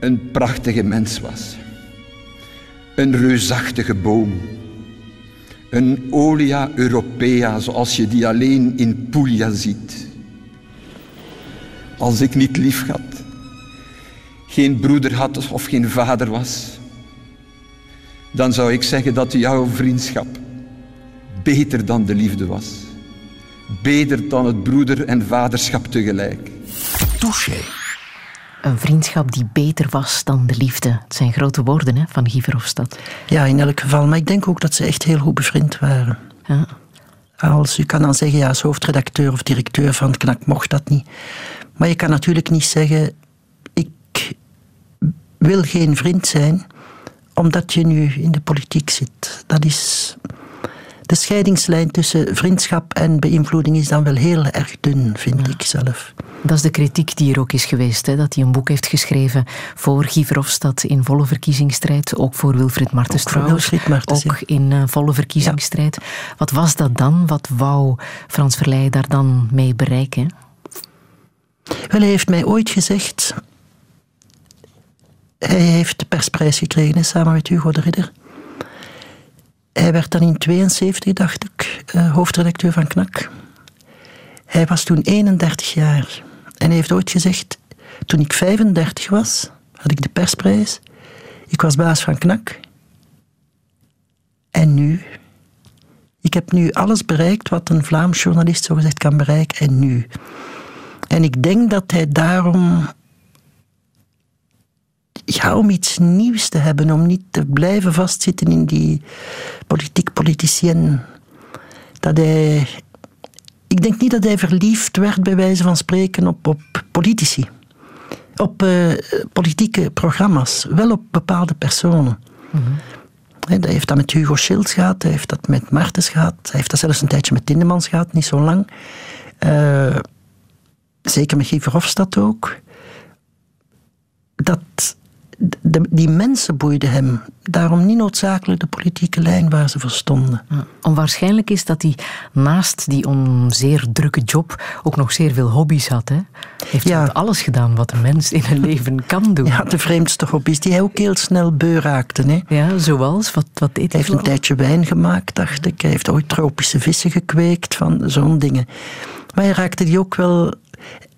een prachtige mens was. Een reusachtige boom. Een Olia Europea zoals je die alleen in Puglia ziet als ik niet lief had, geen broeder had of geen vader was, dan zou ik zeggen dat jouw vriendschap beter dan de liefde was. Beter dan het broeder- en vaderschap tegelijk. Touché. Een vriendschap die beter was dan de liefde. Het zijn grote woorden hè, van Guy Verhofstadt. Ja, in elk geval. Maar ik denk ook dat ze echt heel goed bevriend waren. Ja. Als, u kan dan zeggen, ja, als hoofdredacteur of directeur van het KNAK mocht dat niet. Maar je kan natuurlijk niet zeggen, ik wil geen vriend zijn, omdat je nu in de politiek zit. Dat is... De scheidingslijn tussen vriendschap en beïnvloeding is dan wel heel erg dun, vind ja. ik zelf. Dat is de kritiek die er ook is geweest. Hè? Dat hij een boek heeft geschreven voor Guy Verhofstadt in volle verkiezingsstrijd. Ook voor Wilfried Martens trouwens. Wilfried Martens, ook in uh, volle verkiezingsstrijd. Ja. Wat was dat dan? Wat wou Frans Verleijen daar dan mee bereiken? Hij heeft mij ooit gezegd... Hij heeft de persprijs gekregen, samen met Hugo de Ridder. Hij werd dan in 72, dacht ik, uh, hoofdredacteur van KNAK. Hij was toen 31 jaar. En hij heeft ooit gezegd, toen ik 35 was, had ik de persprijs. Ik was baas van Knak. En nu? Ik heb nu alles bereikt wat een Vlaams journalist zogezegd kan bereiken. En nu? En ik denk dat hij daarom ja, om iets nieuws te hebben, om niet te blijven vastzitten in die politiek politicien. Dat hij. Ik denk niet dat hij verliefd werd, bij wijze van spreken, op, op politici. Op uh, politieke programma's, wel op bepaalde personen. Mm Hij heeft dat met Hugo Schilds gehad, hij heeft dat met Martens gehad, hij heeft dat zelfs een tijdje met Tindemans gehad, niet zo lang. Uh, zeker met Guy Verhofstadt ook. Dat de, die mensen boeiden hem. Daarom niet noodzakelijk de politieke lijn waar ze voor stonden. Onwaarschijnlijk is dat hij naast die onzeer drukke job ook nog zeer veel hobby's had. Hè? Heeft ja. alles gedaan wat een mens in een leven kan doen. Ja, de vreemdste hobby's die hij ook heel snel beu raakte. Hè? Ja, zoals? Wat, wat deed hij? heeft een tijdje wijn gemaakt, dacht ik. Hij heeft ooit tropische vissen gekweekt, van zo'n dingen. Maar hij raakte die ook wel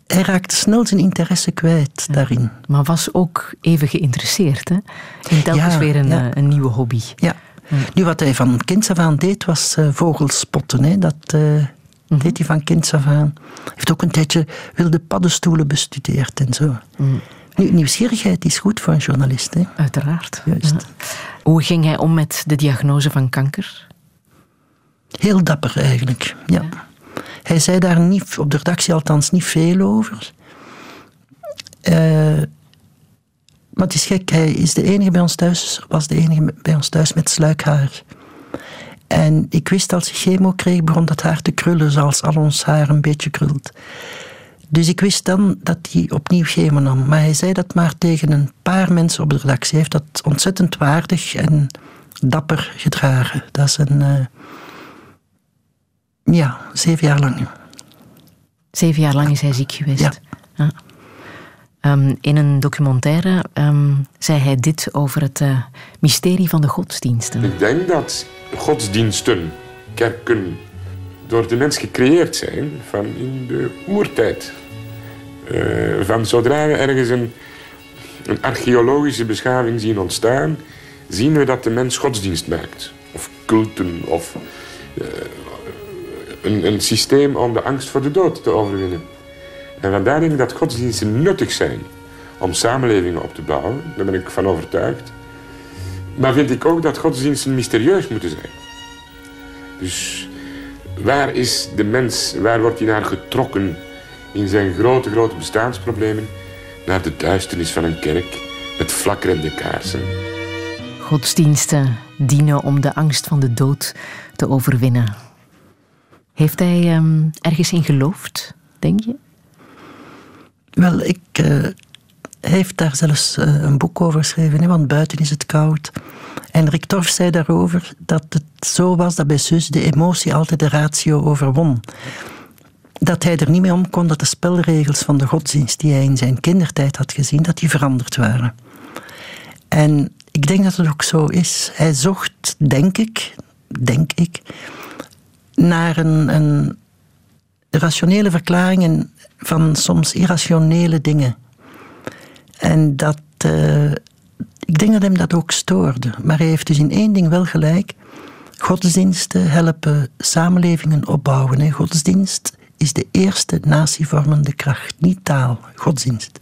hij raakte snel zijn interesse kwijt daarin. Maar was ook even geïnteresseerd, hè? In telkens weer een, eh, een, nieuwe hobby. Ja. Nu, wat hij van kinds af aan deed, was uh, vogelspotten. Hè. Dat uh, deed hij van kinds af aan. Hij heeft ook een tijdje wilde paddenstoelen bestudeerd en zo. Mm. Nu, nieuwsgierigheid is goed voor een journalist. Hè? Uiteraard. Juist. Hoe ging hij om met de diagnose van kanker? Heel dapper eigenlijk, ja. Hij zei daar niet, op de redactie althans niet veel over. Uh, maar het is gek, hij is de enige bij ons thuis, was de enige bij ons thuis met sluikhaar. En ik wist als hij chemo kreeg, begon dat haar te krullen, zoals al ons haar een beetje krult. Dus ik wist dan dat hij opnieuw chemo nam. Maar hij zei dat maar tegen een paar mensen op de redactie. Hij heeft dat ontzettend waardig en dapper gedragen. Dat is een, uh, ja, zeven jaar lang. Zeven jaar lang is hij ziek geweest. Ja. ja. Um, in een documentaire um, zei hij dit over het uh, mysterie van de godsdiensten. Ik denk dat godsdiensten, kerken, door de mens gecreëerd zijn van in de oertijd. Uh, van zodra we ergens een, een archeologische beschaving zien ontstaan, zien we dat de mens godsdienst maakt. Of culten, of uh, een, systeem om de angst voor de dood te overwinnen. En vandaar denk ik dat godsdiensten nuttig zijn om samenlevingen op te bouwen. Daar ben ik van overtuigd. Maar vind ik ook dat godsdiensten mysterieus moeten zijn. Dus waar is de mens, waar wordt hij naar getrokken in zijn grote, grote bestaansproblemen? Naar de duisternis van een kerk met flakkerende kaarsen. Godsdiensten dienen om de angst van de dood te overwinnen. Heeft hij um, ergens in geloofd, denk je? Wel, ik, uh, hij heeft daar zelfs uh, een boek over geschreven, hè, want buiten is het koud. En Rick Torf zei daarover dat het zo was dat bij Sus de emotie altijd de ratio overwon. Dat hij er niet mee om kon dat de spelregels van de godsdienst die hij in zijn kindertijd had gezien, dat die veranderd waren. En ik denk dat het ook zo is. Hij zocht, denk ik, denk ik, naar een, een rationele verklaring van soms irrationele dingen. En dat, uh, ik denk dat hem dat ook stoorde. Maar hij heeft dus in één ding wel gelijk. Godsdiensten helpen samenlevingen opbouwen. Hè. Godsdienst is de eerste natievormende kracht, niet taal, godsdienst.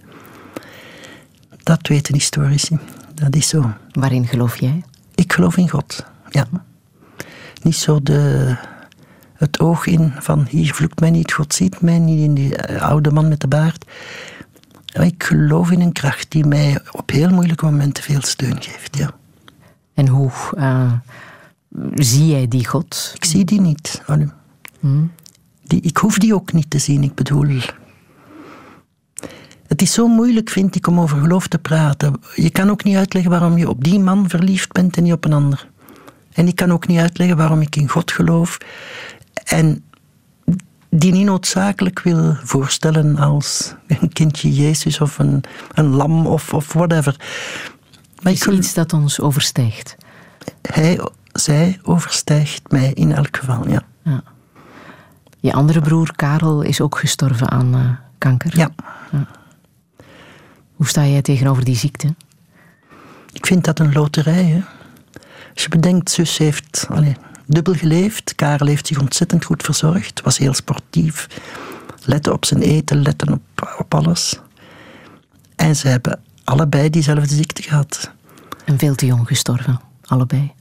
Dat weten historici. Dat is zo. Waarin geloof jij? Ik geloof in God, ja. Niet zo de het oog in van hier vloekt mij niet, God ziet mij niet, in die eh, oude man met de baard. Ik geloof in een kracht die mij op heel moeilijke momenten veel steun geeft, ja. En hoe uh, zie jij die God? Ik zie die niet. Hmm. Die, ik hoef die ook niet te zien, ik bedoel... Het is zo moeilijk, vind ik, om over geloof te praten. Je kan ook niet uitleggen waarom je op die man verliefd bent en niet op een ander. En ik kan ook niet uitleggen waarom ik in God geloof en die niet noodzakelijk wil voorstellen als een kindje Jezus of een, een lam of, of whatever. Maar is iets dat ons overstijgt? Hij, zij overstijgt mij in elk geval, ja. ja. Je andere broer Karel is ook gestorven aan uh, kanker. Ja. ja. Hoe sta jij tegenover die ziekte? Ik vind dat een loterij. Hè? Als je bedenkt, zus heeft allez, dubbel geleefd. Karel heeft zich ontzettend goed verzorgd. Was heel sportief. Lette op zijn eten, letten op, op alles. En ze hebben allebei diezelfde ziekte gehad. En veel te jong gestorven, allebei.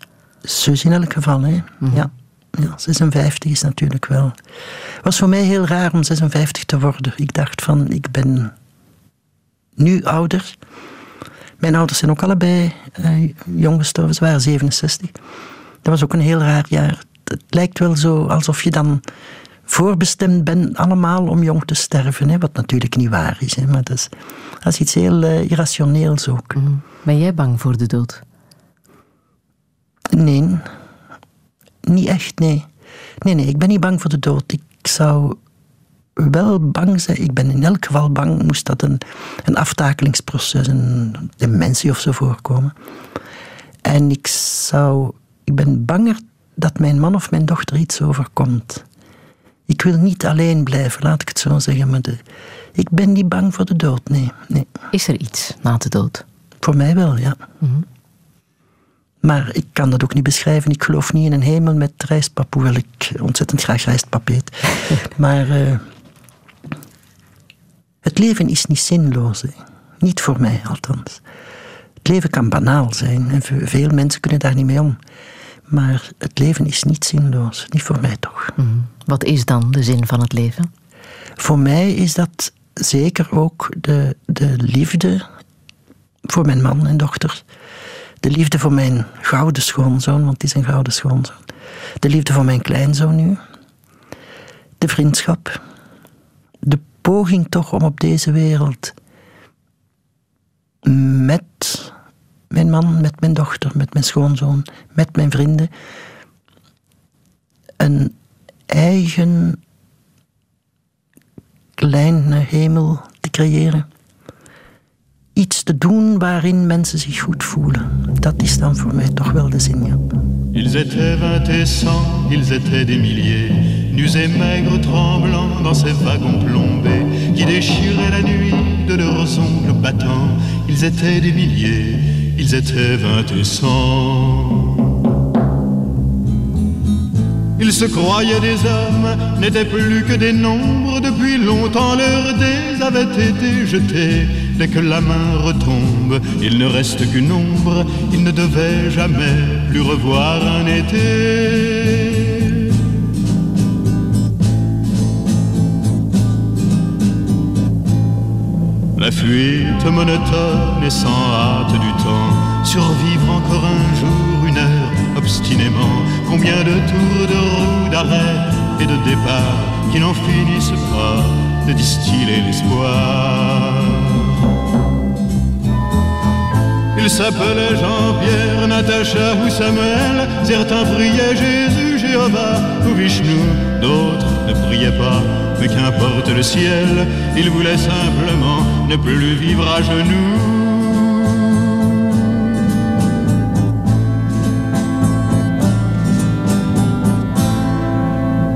Zus in elk geval, hè. Mhm. Ja. ja. 56 is natuurlijk wel... Het was voor mij heel raar om 56 te worden. Ik dacht van, ik ben nu ouder. Mijn ouders zijn ook allebei eh, jong gestorven. Ze waren 67. Dat was ook een heel raar jaar. Het lijkt wel zo alsof je dan voorbestemd bent allemaal om jong te sterven. Hè? Wat natuurlijk niet waar is. Hè? Maar dat is, dat is iets heel eh, irrationeels ook. Ben jij bang voor de dood? Nee. Niet echt, nee. Nee, nee, ik ben niet bang voor de dood. Ik zou wel bang zijn. Ik ben in elk geval bang, moest dat een, een aftakelingsproces, een dementie of zo voorkomen. En ik zou... Ik ben banger dat mijn man of mijn dochter iets overkomt. Ik wil niet alleen blijven, laat ik het zo zeggen. Maar de, ik ben niet bang voor de dood, nee, nee. Is er iets na de dood? Voor mij wel, ja. Maar ik kan dat ook niet beschrijven. Ik geloof niet in een hemel met rijstpap, hoewel ik ontzettend graag rijstpap eet. maar eh, het leven is niet zinloos. hè. Niet voor mij, althans. Het leven kan banaal zijn en ve- veel mensen kunnen daar niet mee om. Maar het leven is niet zinloos. Niet voor mij toch. Wat is dan de zin van het leven? Voor mij is dat zeker ook de, de liefde voor mijn man en dochter. De liefde voor mijn gouden schoonzoon, want het is een gouden schoonzoon. De liefde voor mijn kleinzoon nu. De vriendschap. De poging toch om op deze wereld met mijn man, met mijn dochter, met mijn schoonzoon, met mijn vrienden een eigen kleine hemel te creëren. Iets te doen waarin mensen zich goed voelen. Dat is dan voor mij toch wel de zin, ja. Ils étaient vingt et cent, ils étaient des milliers, nus et maigres, tremblants dans ces wagons plombés qui déchiraient la nuit de leurs ongles battants. Ils étaient des milliers, ils étaient vingt et cent. Ils se croyaient des hommes, n'étaient plus que des nombres. Depuis longtemps leurs dés avaient été jetés. Dès que la main retombe, il ne reste qu'une ombre. Ils ne devaient jamais plus revoir un été. La fuite monotone et sans hâte du temps, survivre encore un jour, une heure, obstinément. Combien de tours de roue, d'arrêt et de départ qui n'en finissent pas de distiller l'espoir. Ils s'appelaient Jean-Pierre, Natacha ou Samuel. Certains priaient Jésus, Jéhovah ou Vishnu. D'autres ne priaient pas, qu'importe le ciel. Ils voulaient simplement ne plus vivre à genoux.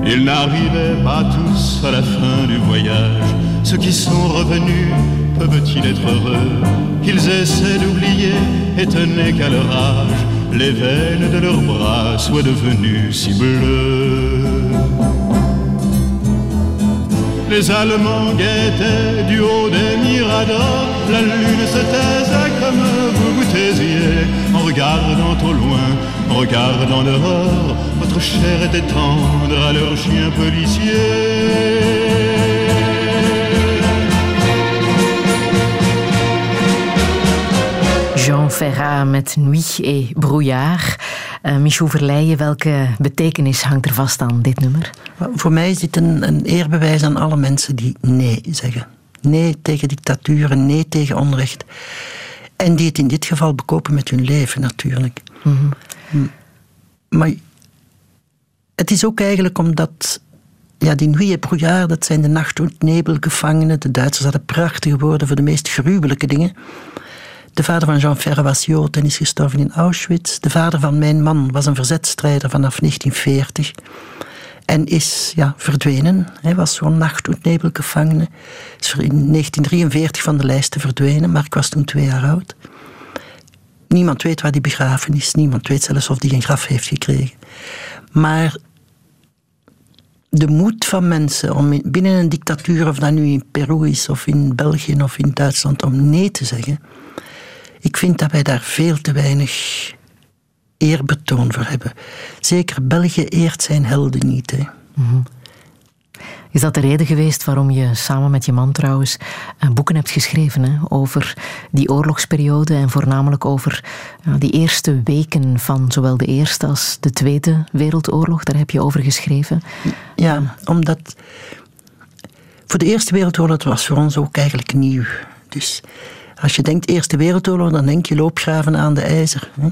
Ils n'arrivaient pas tous à la fin du voyage. Ceux qui sont revenus peuvent-ils être heureux? Qu'ils essaient d'oublier, étonnés qu'à leur âge, les veines de leurs bras soient devenues si bleues. Les Allemands guettaient du haut des miradors. La lune se taisait comme vous vous taisiez. En regardant au loin, en regardant dehors, votre chair était tendre à leurs chiens policiers. Jean Ferrat met Nuit et Brouillard. Uh, Michou Verleijen, welke betekenis hangt er vast aan dit nummer? Voor mij is dit een, een eerbewijs aan alle mensen die nee zeggen. Nee tegen dictatuur en nee tegen onrecht. En die het in dit geval bekopen met hun leven natuurlijk. Mm -hmm. Maar het is ook eigenlijk omdat ja, die Nuit et Brouillard, dat zijn de nacht- en nebelgevangenen. De Duitsers hadden prachtige woorden voor de meest gruwelijke dingen. De vader van Jean Ferre was Jood en is gestorven in Auschwitz. De vader van mijn man was een verzetstrijder vanaf 1940 en is ja, verdwenen. Hij was zo'n nacht- en nebelgevangene. Is in 1943 van de lijsten verdwenen, maar ik was toen twee jaar oud. Niemand weet waar die begraven is. Niemand weet zelfs of die een graf heeft gekregen. Maar de moed van mensen om binnen een dictatuur, of dat nu in Peru is, of in België of in Duitsland, om nee te zeggen. Ik vind dat wij daar veel te weinig eerbetoon voor hebben. Zeker België eert zijn helden niet. Hè. Mhm. Is dat de reden geweest waarom je samen met je man trouwens eh, boeken hebt geschreven hè, over die oorlogsperiode en voornamelijk over die eerste weken van zowel de Eerste als de Tweede Wereldoorlog? Daar heb je over geschreven. Ja, omdat voor de Eerste Wereldoorlog was voor ons ook eigenlijk nieuw. Dus als je denkt Eerste Wereldoorlog, dan denk je loopgraven aan de ijzer. Hè.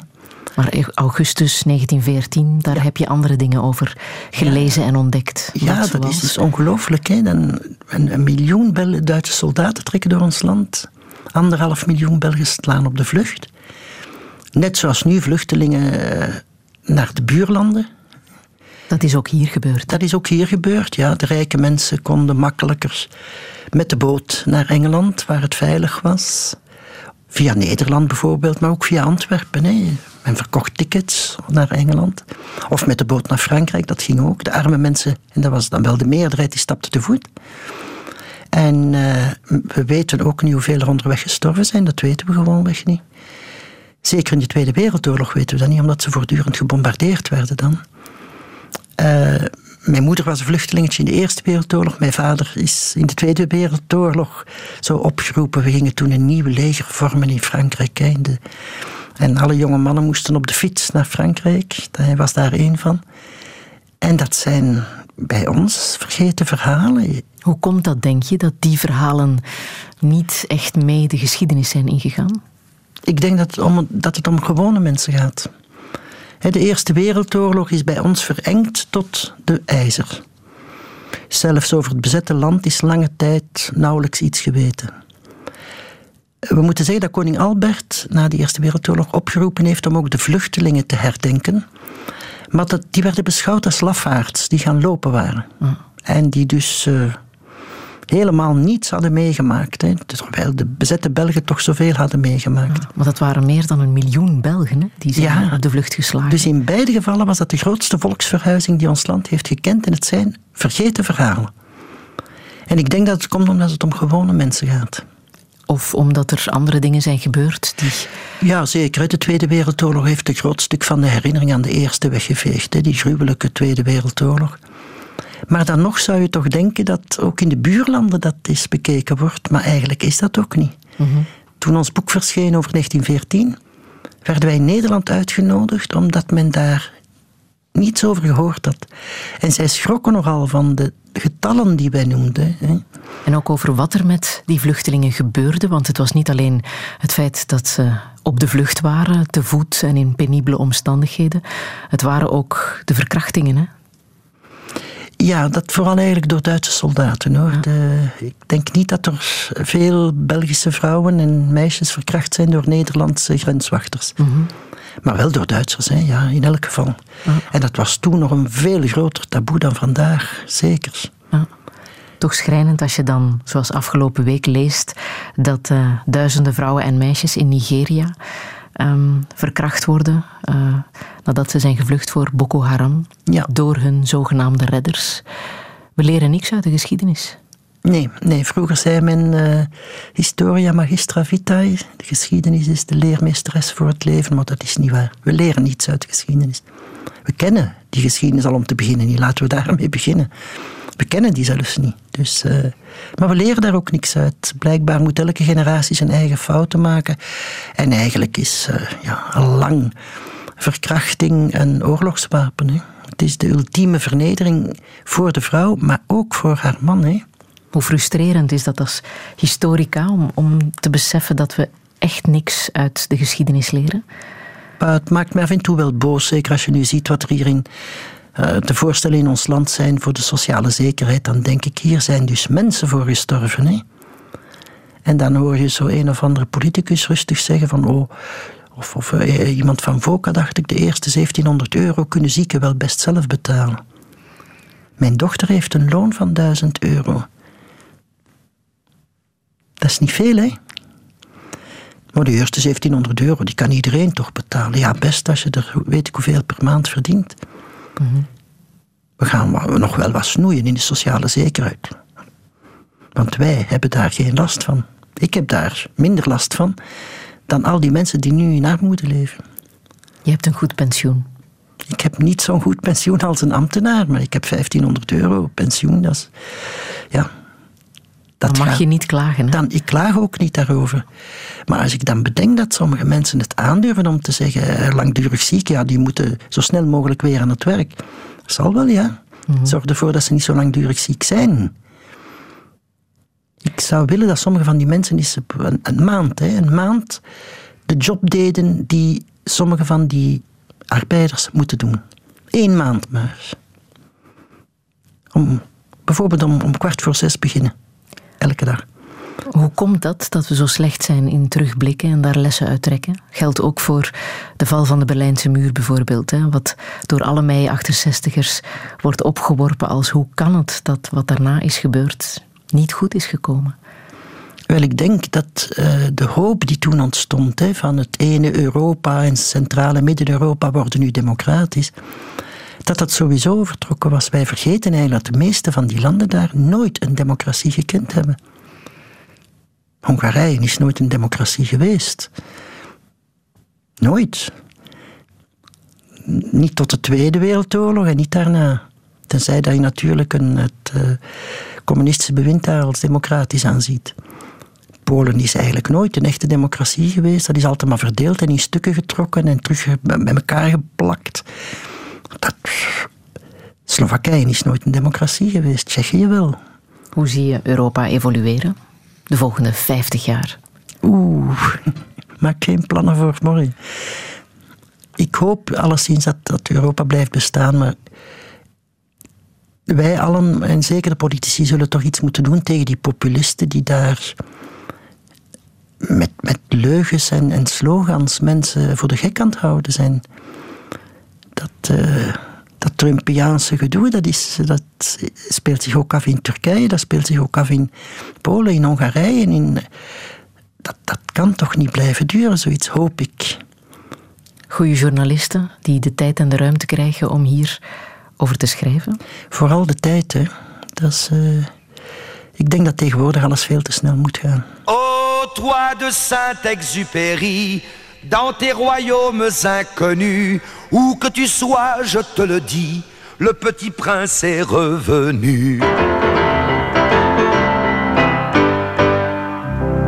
Maar augustus 1914, daar heb je andere dingen over gelezen en ontdekt. Ja, dat is dus ongelooflijk. Een, een, miljoen Duitse soldaten trekken door ons land. Anderhalf miljoen Belgen slaan op de vlucht. Net zoals nu vluchtelingen eh, naar de buurlanden. Dat is ook hier gebeurd. Dat is ook hier gebeurd, ja. De rijke mensen konden makkelijker met de boot naar Engeland, waar het veilig was. Via Nederland bijvoorbeeld, maar ook via Antwerpen. Hè. Men verkocht tickets naar Engeland. Of met de boot naar Frankrijk, dat ging ook. De arme mensen, en dat was dan wel de meerderheid, die stapten te voet. En uh, we weten ook niet hoeveel er onderweg gestorven zijn, dat weten we gewoonweg niet. Zeker in de Tweede Wereldoorlog weten we dat niet, omdat ze voortdurend gebombardeerd werden dan. Uh, mijn moeder was een vluchtelingetje in de Eerste Wereldoorlog. Mijn vader is in de Tweede Wereldoorlog zo opgeroepen. We gingen toen een nieuwe leger vormen in Frankrijk. En alle jonge mannen moesten op de fiets naar Frankrijk. Hij was daar één van. En dat zijn bij ons vergeten verhalen. Hoe komt dat, denk je, dat die verhalen niet echt mee de geschiedenis zijn ingegaan? Ik denk dat het om, dat het om gewone mensen gaat. De Eerste Wereldoorlog is bij ons verengd tot de ijzer. Zelfs over het bezette land is lange tijd nauwelijks iets geweten. We moeten zeggen dat koning Albert na de Eerste Wereldoorlog opgeroepen heeft om ook de vluchtelingen te herdenken. Maar dat, die werden beschouwd als lafaards die gaan lopen waren. En die dus uh, helemaal niets hadden meegemaakt. Hè, terwijl de bezette Belgen toch zoveel hadden meegemaakt. Ja, maar dat waren meer dan een miljoen Belgen hè, die zijn ja, op de vlucht geslagen. Dus in beide gevallen was dat de grootste volksverhuizing die ons land heeft gekend. En het zijn vergeten verhalen. En ik denk dat het komt omdat het om gewone mensen gaat. Of omdat er andere dingen zijn gebeurd die... Ja, zeker. De Tweede Wereldoorlog heeft een groot stuk van de herinnering aan de Eerste weggeveegd. Die gruwelijke Tweede Wereldoorlog. Maar dan nog zou je toch denken dat ook in de buurlanden dat eens bekeken wordt. Maar eigenlijk is dat ook niet. Mhm. Toen ons boek verscheen over 1914, werden wij in Nederland uitgenodigd omdat men daar niets over gehoord had. En zij schrokken nogal van de getallen die wij noemden. Hè. En ook over wat er met die vluchtelingen gebeurde, want het was niet alleen het feit dat ze op de vlucht waren, te voet en in penibele omstandigheden. Het waren ook de verkrachtingen. Hè? Ja, dat vooral eigenlijk door Duitse soldaten hoor. De, ik denk niet dat er veel Belgische vrouwen en meisjes verkracht zijn door Nederlandse grenswachters. Mhm. Maar wel door Duitsers, hè, ja, in elk geval. En dat was toen nog een veel groter taboe dan vandaag, zeker. Toch schrijnend als je dan, zoals afgelopen week, leest dat uh, duizenden vrouwen en meisjes in Nigeria um, verkracht worden uh, nadat ze zijn gevlucht voor Boko Haram ja. door hun zogenaamde redders. We leren niks uit de geschiedenis. Nee, nee, vroeger zei men uh, historia magistra vitae. De geschiedenis is de leermeesteres voor het leven, maar dat is niet waar. We leren niets uit de geschiedenis. We kennen die geschiedenis al om te beginnen niet. Laten we daarmee beginnen. We kennen die zelfs niet. Dus, uh, maar we leren daar ook niks uit. Blijkbaar moet elke generatie zijn eigen fouten maken. En eigenlijk is uh, ja, lang verkrachting een oorlogswapen. Hè. Het is de ultieme vernedering voor de vrouw, maar ook voor haar man. Hè. Hoe frustrerend is dat als historica om, om te beseffen dat we echt niks uit de geschiedenis leren? Maar het maakt me af en toe wel boos, zeker als je nu ziet wat er hier in uh, de voorstellen in ons land zijn voor de sociale zekerheid. Dan denk ik, hier zijn dus mensen voor gestorven. Hè? En dan hoor je zo een of andere politicus rustig zeggen van, oh, of, of uh, iemand van VOCA dacht ik, de eerste 1700 euro kunnen zieken wel best zelf betalen. Mijn dochter heeft een loon van 1000 euro. Dat is niet veel, hè? Maar de eerste 1700 euro, die kan iedereen toch betalen. Ja, best als je er weet ik hoeveel per maand verdient. We gaan nog wel wat snoeien in de sociale zekerheid. Want wij hebben daar geen last van. Ik heb daar minder last van dan al die mensen die nu in armoede leven. Je hebt een goed pensioen. Ik heb niet zo'n goed pensioen als een ambtenaar, maar ik heb 1500 euro pensioen. Dat is, ja, dat dan mag je niet klagen. Hè? Dan, ik klaag ook niet daarover. Maar als ik dan bedenk dat sommige mensen het aandurven om te zeggen, eh, langdurig ziek, ja, die moeten zo snel mogelijk weer aan het werk. Dat zal wel, ja. Mhm. Zorg ervoor dat ze niet zo langdurig ziek zijn. Ik zou willen dat sommige van die mensen eens een, een maand, hè, een maand de job deden die sommige van die arbeiders moeten doen. Eén maand maar. Om, bijvoorbeeld om, om kwart voor zes beginnen. Elke dag. Hoe komt dat, dat we zo slecht zijn in terugblikken en daar lessen uit trekken? Geldt ook voor de val van de Berlijnse muur bijvoorbeeld, hè, wat door alle mei-68ers wordt opgeworpen als hoe kan het dat wat daarna is gebeurd niet goed is gekomen? Wel, ik denk dat uh, de hoop die toen ontstond hè, van het ene Europa en en Midden-Europa worden nu democratisch, dat dat sowieso vertrokken was. Wij vergeten eigenlijk dat de meeste van die landen daar nooit een democratie gekend hebben. Hongarije is nooit een democratie geweest. Nooit. Niet tot de Tweede Wereldoorlog en niet daarna. Tenzij dat je natuurlijk een, het uh, communistische bewind daar als democratisch aanziet. Polen is eigenlijk nooit een echte democratie geweest. Dat is altijd maar verdeeld en in stukken getrokken en terug bij elkaar geplakt. Dat, Slowakije is nooit een democratie geweest, Tsjechië wel. Hoe zie je Europa evolueren de volgende 50 jaar? Oeh, maak geen plannen voor morgen. Ik hoop alleszins dat, dat Europa blijft bestaan, maar wij allen, en zeker de politici, zullen toch iets moeten doen tegen die populisten die daar met, met leugens en, en slogans mensen voor de gek aan het houden zijn. Dat, uh, dat Trumpiaanse gedoe, dat, is, dat speelt zich ook af in Turkije, dat speelt zich ook af in Polen, in Hongarije. In, dat, dat kan toch niet blijven duren, zoiets hoop ik. Goede journalisten die de tijd en de ruimte krijgen om hier over te schrijven? Vooral de tijd, hè. Dat is, uh, ik denk dat tegenwoordig alles veel te snel moet gaan. Oh, toi de Saint-Exupéry, dans tes royaumes inconnus, où que tu sois, je te le dis, le petit prince est revenu.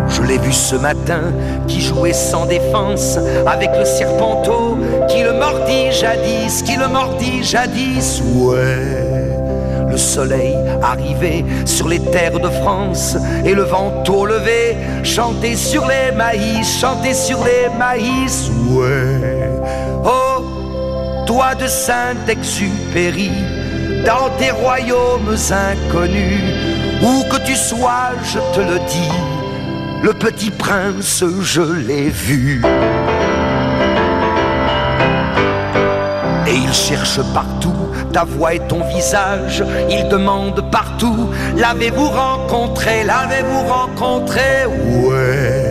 Je l'ai vu ce matin qui jouait sans défense avec le serpenteau qui le mordit jadis, qui le mordit jadis. Ouais, le soleil arrivait sur les terres de France et le vent tôt levé chantait sur les maïs, chantait sur les maïs. Ouais, oh, toi de Saint-Exupéry, dans tes royaumes inconnus, où que tu sois, je te le dis le petit prince, je l'ai vu. Et il cherche partout ta voix et ton visage. Il demande partout L'avez-vous rencontré L'avez-vous rencontré? Ouais,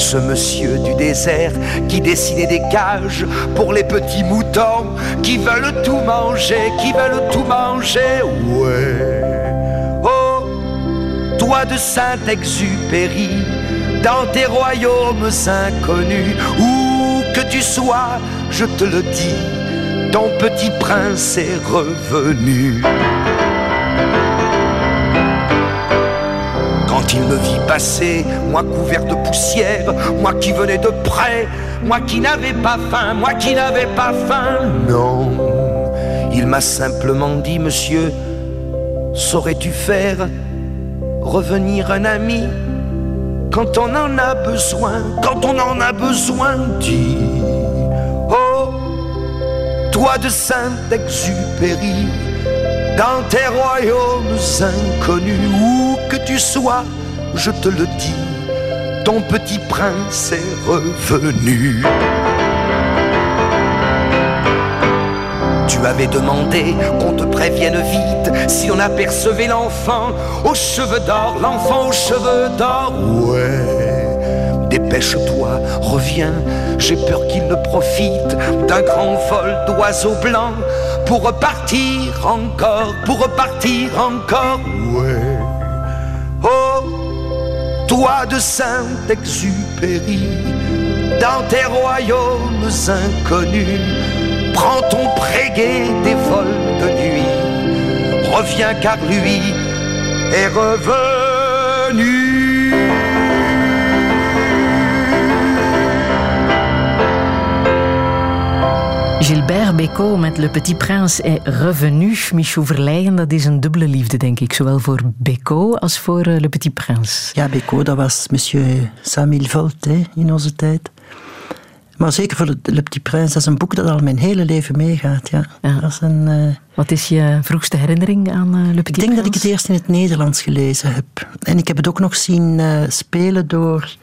ce monsieur du désert qui dessinait des cages pour les petits moutons qui veulent tout manger, qui veulent tout manger. Ouais, oh, toi de Saint-Exupéry dans tes royaumes inconnus, où que tu sois, je te le dis, ton petit prince est revenu. Quand il me vit passer, moi couvert de poussière, moi qui venais de près, moi qui n'avais pas faim, moi qui n'avais pas faim, non. Il m'a simplement dit, monsieur, saurais-tu faire revenir un ami quand on en a besoin, quand on en a besoin, dis Oh, toi de Saint-Exupéry, dans tes royaumes inconnus, où que tu sois, je te le dis, ton petit prince est revenu. Tu avais demandé qu'on te prévienne vite si on apercevait l'enfant aux cheveux d'or, l'enfant aux cheveux d'or. Ouais, dépêche-toi, reviens, j'ai peur qu'il ne profite d'un grand vol d'oiseaux blancs pour repartir encore, pour repartir encore, ouais. Oh, toi de Saint-Exupéry, dans tes royaumes inconnus, prends ton prégué des vols de nuit, reviens car lui est revenu. Bécaud met Le Petit Prince est revenu. Michou Verleijen, dat is een dubbele liefde, denk ik. Zowel voor Bécaud als voor eh, Le Petit Prince. Ja, Bécaud, dat was monsieur Samuel Volt hè, in onze tijd. Maar zeker voor Le Petit Prince, dat is een boek dat al mijn hele leven meegaat. Ja. Dat is een, uh... Wat is je vroegste herinnering aan uh, Le Petit Ik denk dat ik het eerst in het Nederlands gelezen heb. En ik heb het ook nog zien uh, spelen door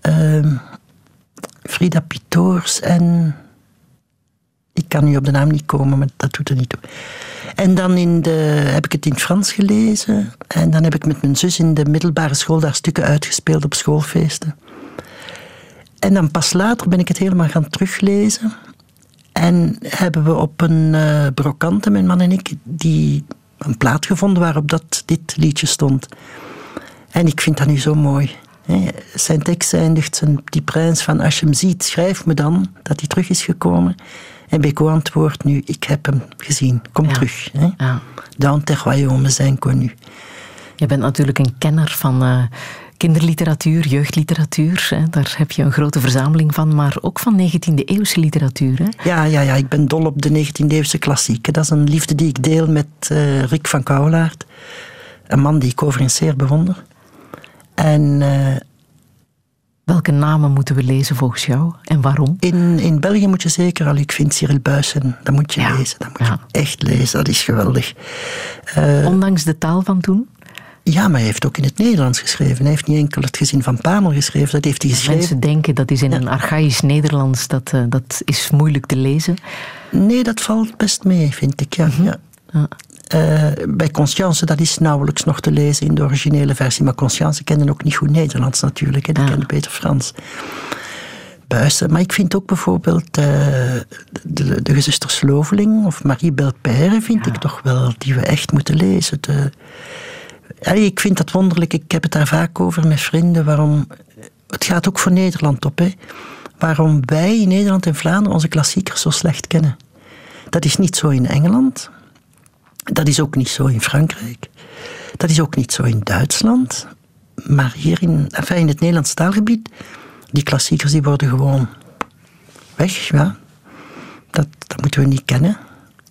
ehm, Frida Pitoors en ik kan nu op de naam niet komen, maar dat doet er niet toe. En dan in de, heb ik het in het Frans gelezen. En dan heb ik met mijn zus in de middelbare school daar stukken uitgespeeld op schoolfeesten. En dan pas later ben ik het helemaal gaan teruglezen. En hebben we op een uh, brokante, mijn man en ik, die een plaat gevonden waarop dat, dit liedje stond. En ik vind dat nu zo mooi. Zijn tekst eindigt die prins van als je hem ziet, schrijf me dan dat hij terug is gekomen. En Beko antwoordt nu, ik heb hem gezien, kom terug. Hè? Ja. Dans tes royaumes zijn connu. Je bent natuurlijk een kenner van uh, kinderliteratuur, jeugdliteratuur. Hè? Daar heb je een grote verzameling van, maar ook van 19e-eeuwse literatuur. Hè? Ja, ja, ja, ik ben dol op de 19e-eeuwse klassieken. Dat is een liefde die ik deel met uh, Rick van Kouwelaert. Een man die ik overigens zeer bewonder. En... Uh, Welke namen moeten we lezen volgens jou en waarom? In, in België moet je zeker al, ik vind Cyril Buisen, dat moet je lezen. Dat moet ja. je echt lezen, dat is geweldig. Uh, Ondanks de taal van toen? Ja, maar hij heeft ook in het Nederlands geschreven. Hij heeft niet enkel het gezin van Pamel geschreven, dat heeft hij geschreven. Mensen denken dat is in een archaïsch Nederlands, dat, uh, dat is moeilijk te lezen. Nee, dat valt best mee, vind ik. Ja. Mm -hmm. ja. Uh, bij Conscience, dat is nauwelijks nog te lezen in de originele versie. Maar Conscience kende ook niet goed Nederlands natuurlijk. Hè. Die ja. kende beter Frans. Buisen. Maar ik vind ook bijvoorbeeld uh, de, de gezuster Sloveling of Marie Belpère vind ja. ik toch wel die we echt moeten lezen. De, allee, ik vind dat wonderlijk. Ik heb het daar vaak over met vrienden. Waarom, het gaat ook voor Nederland op. Hè. Waarom wij in Nederland en Vlaanderen onze klassiekers zo slecht kennen. Dat is niet zo in Engeland. Dat is ook niet zo in Frankrijk. Dat is ook niet zo in Duitsland. Maar hier in, enfin in het Nederlands taalgebied, die klassiekers die worden gewoon weg. Ja. Dat, dat moeten we niet kennen.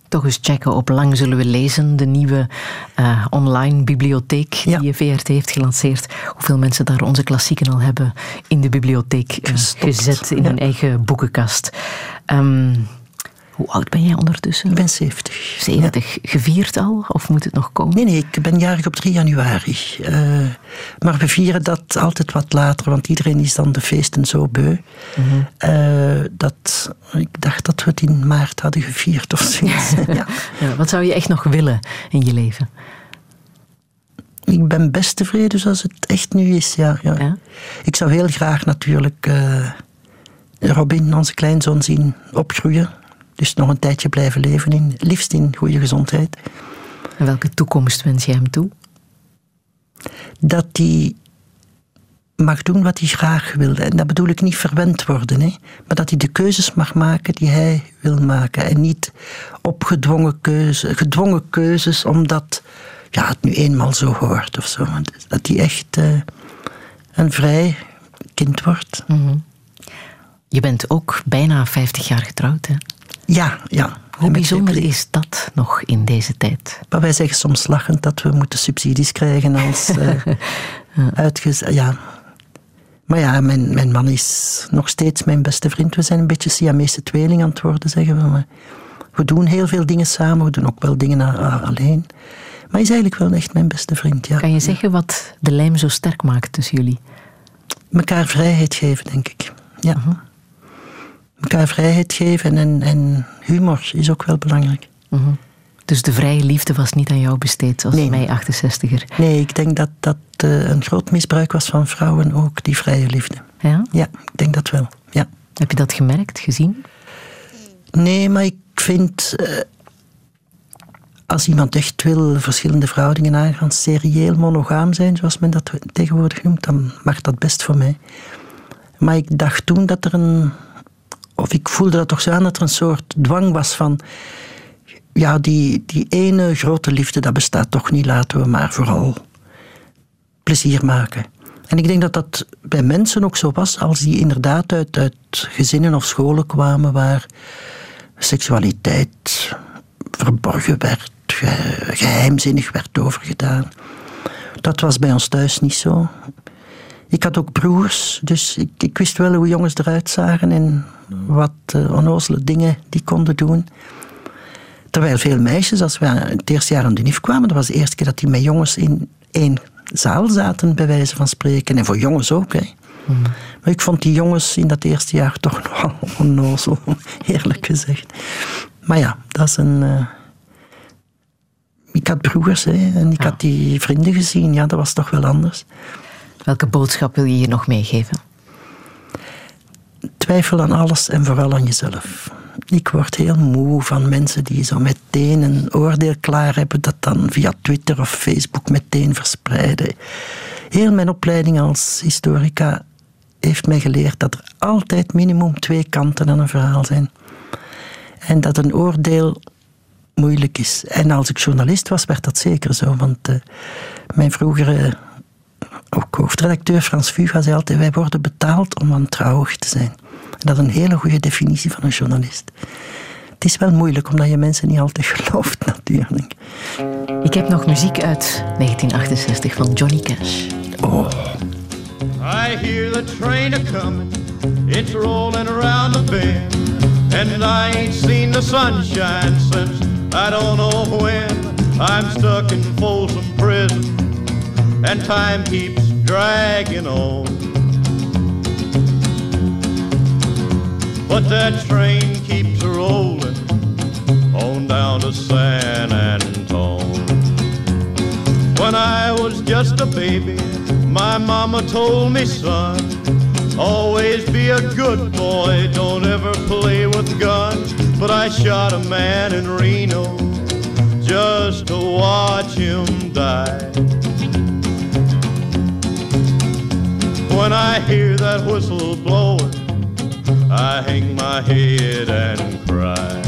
Toch eens checken op Lang Zullen We Lezen, de nieuwe uh, online bibliotheek ja. die VRT heeft gelanceerd. Hoeveel mensen daar onze klassieken al hebben in de bibliotheek uh, gezet, in ja. hun eigen boekenkast. Um, hoe oud ben jij ondertussen? Ik ben 70. 70. Ja. Gevierd al? Of moet het nog komen? Nee, nee, ik ben jarig op 3 januari. Uh, maar we vieren dat altijd wat later, want iedereen is dan de feesten zo beu. Mm -hmm. uh, dat, ik dacht dat we het in maart hadden gevierd of zoiets. ja. ja. Wat zou je echt nog willen in je leven? Ik ben best tevreden zoals het echt nu is, ja. ja. ja? Ik zou heel graag natuurlijk uh, Robin, onze kleinzoon, zien opgroeien. Dus nog een tijdje blijven leven, in, liefst in goede gezondheid. En welke toekomst wens je hem toe? Dat hij mag doen wat hij graag wil. En dat bedoel ik niet verwend worden, hè? maar dat hij de keuzes mag maken die hij wil maken. En niet opgedwongen keuze, gedwongen keuzes omdat ja, het nu eenmaal zo hoort of zo. Dat hij echt uh, een vrij kind wordt. Mm -hmm. Je bent ook bijna 50 jaar getrouwd, hè? Ja, ja. Hoe bijzonder is dat nog in deze tijd? Maar wij zeggen soms lachend dat we moeten subsidies krijgen als uh, uitgez... Ja. Maar ja, mijn, mijn man is nog steeds mijn beste vriend. We zijn een beetje Siamese tweeling aan het worden, zeggen we. Maar we doen heel veel dingen samen. We doen ook wel dingen alleen. Maar hij is eigenlijk wel echt mijn beste vriend, ja. Kan je zeggen wat de lijm zo sterk maakt tussen jullie? Mekaar vrijheid geven, denk ik. Ja. Uh -huh elkaar vrijheid geven en, en humor is ook wel belangrijk. Mm -hmm. Dus de vrije liefde was niet aan jou besteed als nee. mij 68er? Nee, ik denk dat, dat uh, een groot misbruik was van vrouwen ook, die vrije liefde. Ja? Ja, ik denk dat wel. Ja. Heb je dat gemerkt, gezien? Nee, maar ik vind... Uh, als iemand echt wil verschillende verhoudingen aangaan, serieel monogaam zijn, zoals men dat tegenwoordig noemt, dan mag dat best voor mij. Maar ik dacht toen dat er een. Of ik voelde dat toch zo aan dat er een soort dwang was van. Ja, die, die ene grote liefde, dat bestaat toch niet, laten we maar vooral plezier maken. En ik denk dat dat bij mensen ook zo was, als die inderdaad uit, uit gezinnen of scholen kwamen waar seksualiteit verborgen werd, geheimzinnig werd overgedaan. Dat was bij ons thuis niet zo. Ik had ook broers, dus ik, ik wist wel hoe jongens eruit zagen en wat uh, onnozele dingen die konden doen. Terwijl veel meisjes, als we het eerste jaar aan de NIF kwamen, dat was de eerste keer dat die met jongens in één zaal zaten, bij wijze van spreken. En voor jongens ook. Hè. Hmm. Maar ik vond die jongens in dat eerste jaar toch nogal onnozel, eerlijk gezegd. Maar ja, dat is een. Uh, ik had broers hè, en ik had die vrienden gezien. Ja, dat was toch wel anders. Welke boodschap wil je hier nog meegeven? Twijfel aan alles en vooral aan jezelf. Ik word heel moe van mensen die zo meteen een oordeel klaar hebben, dat dan via Twitter of Facebook meteen verspreiden. Heel mijn opleiding als historica heeft mij geleerd dat er altijd minimum twee kanten aan een verhaal zijn. En dat een oordeel moeilijk is. En als ik journalist was, werd dat zeker zo. Want uh, mijn vroegere ook hoofdredacteur Frans Fuga zei altijd: wij worden betaald om wantrouwig te zijn. En dat is een hele goede definitie van een journalist. Het is wel moeilijk, omdat je mensen niet altijd gelooft, natuurlijk. Ik heb nog muziek uit 1968 van Johnny Cash. Oh. I hear the train a coming, it's rolling around the bend. And I ain't seen the sunshine since I don't know when. I'm stuck in Folsom Prison, and time keeps dragging on. But that train keeps rolling on down to San Antone. When I was just a baby, my mama told me, son, always be a good boy, don't ever play with guns. But I shot a man in Reno just to watch him die. When I hear that whistle blowing, I hang my head and cry.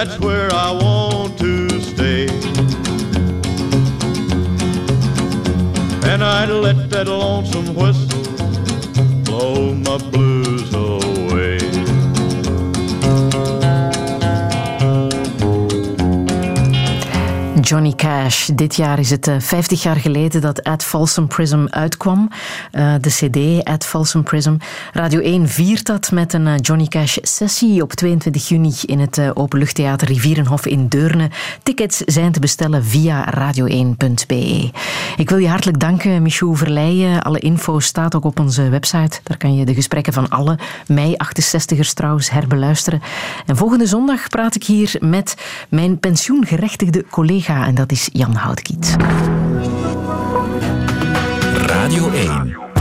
That's where I want to stay. And I'd let that lonesome whistle blow my blues away. Johnny Cash. Dit jaar is het 50 jaar geleden dat At Folsom Prism uitkwam. de CD At Folsom Prism. Radio 1 viert dat met een Johnny Cash sessie op 22 juni in het Openluchttheater Rivierenhof in Deurne. Tickets zijn te bestellen via radio1.be. Ik wil je hartelijk danken, Michou Verleijen. Alle info staat ook op onze website. Daar kan je de gesprekken van alle mei-68ers trouwens herbeluisteren. En volgende zondag praat ik hier met mijn pensioengerechtigde collega en dat is Jan Houtkiet. Radio 1